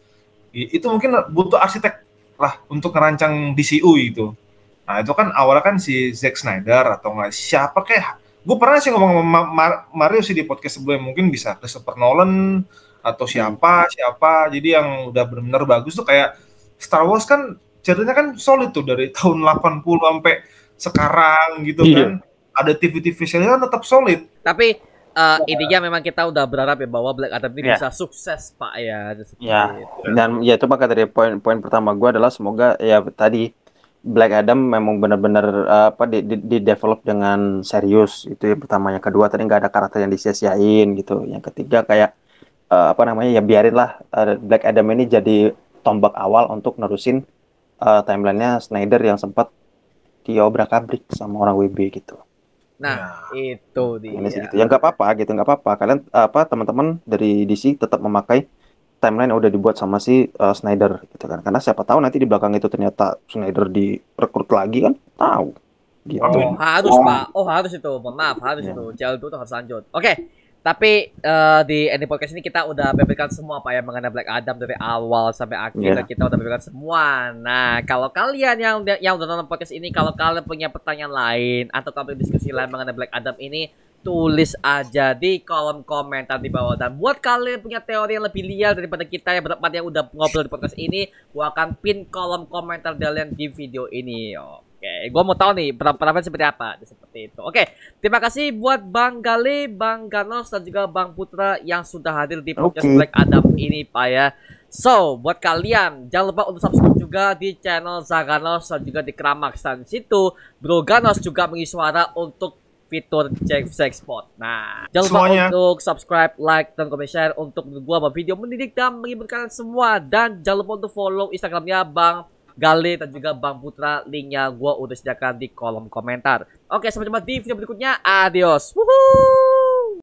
Itu mungkin butuh arsitek lah untuk ngerancang DCU itu. Nah, itu kan awalnya kan si Zack Snyder atau nggak siapa kayak gue pernah sih ngomong sama Ma- Ma- Mario sih di podcast sebelumnya mungkin bisa Christopher Nolan atau siapa siapa. Jadi yang udah benar-benar bagus tuh kayak Star Wars kan ceritanya kan solid tuh dari tahun 80 sampai sekarang gitu Iya. kan. Ada TV-TV serial kan tetap solid. Tapi eh, intinya memang kita udah berharap ya bahwa Black Adam ini Ya. bisa sukses Pak ya. Ya. itu. dan ya itu maka dari poin poin pertama gue adalah semoga ya tadi Black Adam memang benar-benar eh, apa di, di, di develop dengan serius itu yang pertama yang kedua tadi nggak ada karakter yang disia-siain gitu yang ketiga kayak eh, apa namanya ya biarinlah eh, Black Adam ini jadi tombak awal untuk nerusin eh, timelinenya Snyder yang sempat diobrak-abrik sama orang WB gitu Nah, itu dia. ini sih gitu ya nggak apa-apa gitu nggak apa-apa kalian apa teman-teman dari DC tetap memakai timeline yang udah dibuat sama si uh, Snyder gitu kan karena siapa tahu nanti di belakang itu ternyata Snyder direkrut lagi kan tahu gitu Oh. Harus Pak. Oh harus itu. Mohon maaf harus Ya. itu. Jalan itu tuh harus lanjut. Oke. Tapi eh, di ending podcast ini kita udah bebelkan semua Pak yang mengenai Black Adam dari awal sampai akhir. Dan kita udah bebelkan semua. Nah, kalau kalian yang yang udah nonton podcast ini kalau kalian punya pertanyaan lain atau kalian diskusi lain mengenai Black Adam ini tulis aja di kolom komentar di bawah. Dan buat kalian punya teori yang lebih liar daripada kita yang berempat yang udah ngobrol di podcast ini gua akan pin kolom komentar kalian di video ini. Oke gua mau tahu nih pendapat seperti apa seperti itu oke terima kasih buat Bang Gale Bang Ganos dan juga Bang Putra yang sudah hadir di podcast Oke. Black Adam ini Pak ya So, buat kalian jangan lupa untuk subscribe juga di channel Zaganos dan juga di Kramax dan situ Bro Ganos juga mengisi suara untuk fitur cek sexpot. Nah, jangan lupa Semuanya. untuk subscribe, like, dan komen share untuk gua buat video mendidik dan menghibur kalian semua. Dan jangan lupa untuk follow Instagramnya Bang Galih dan juga Bang Putra. Linknya gue udah sediakan di kolom komentar. Oke, sampai jumpa di video berikutnya. Adios. Woohoo!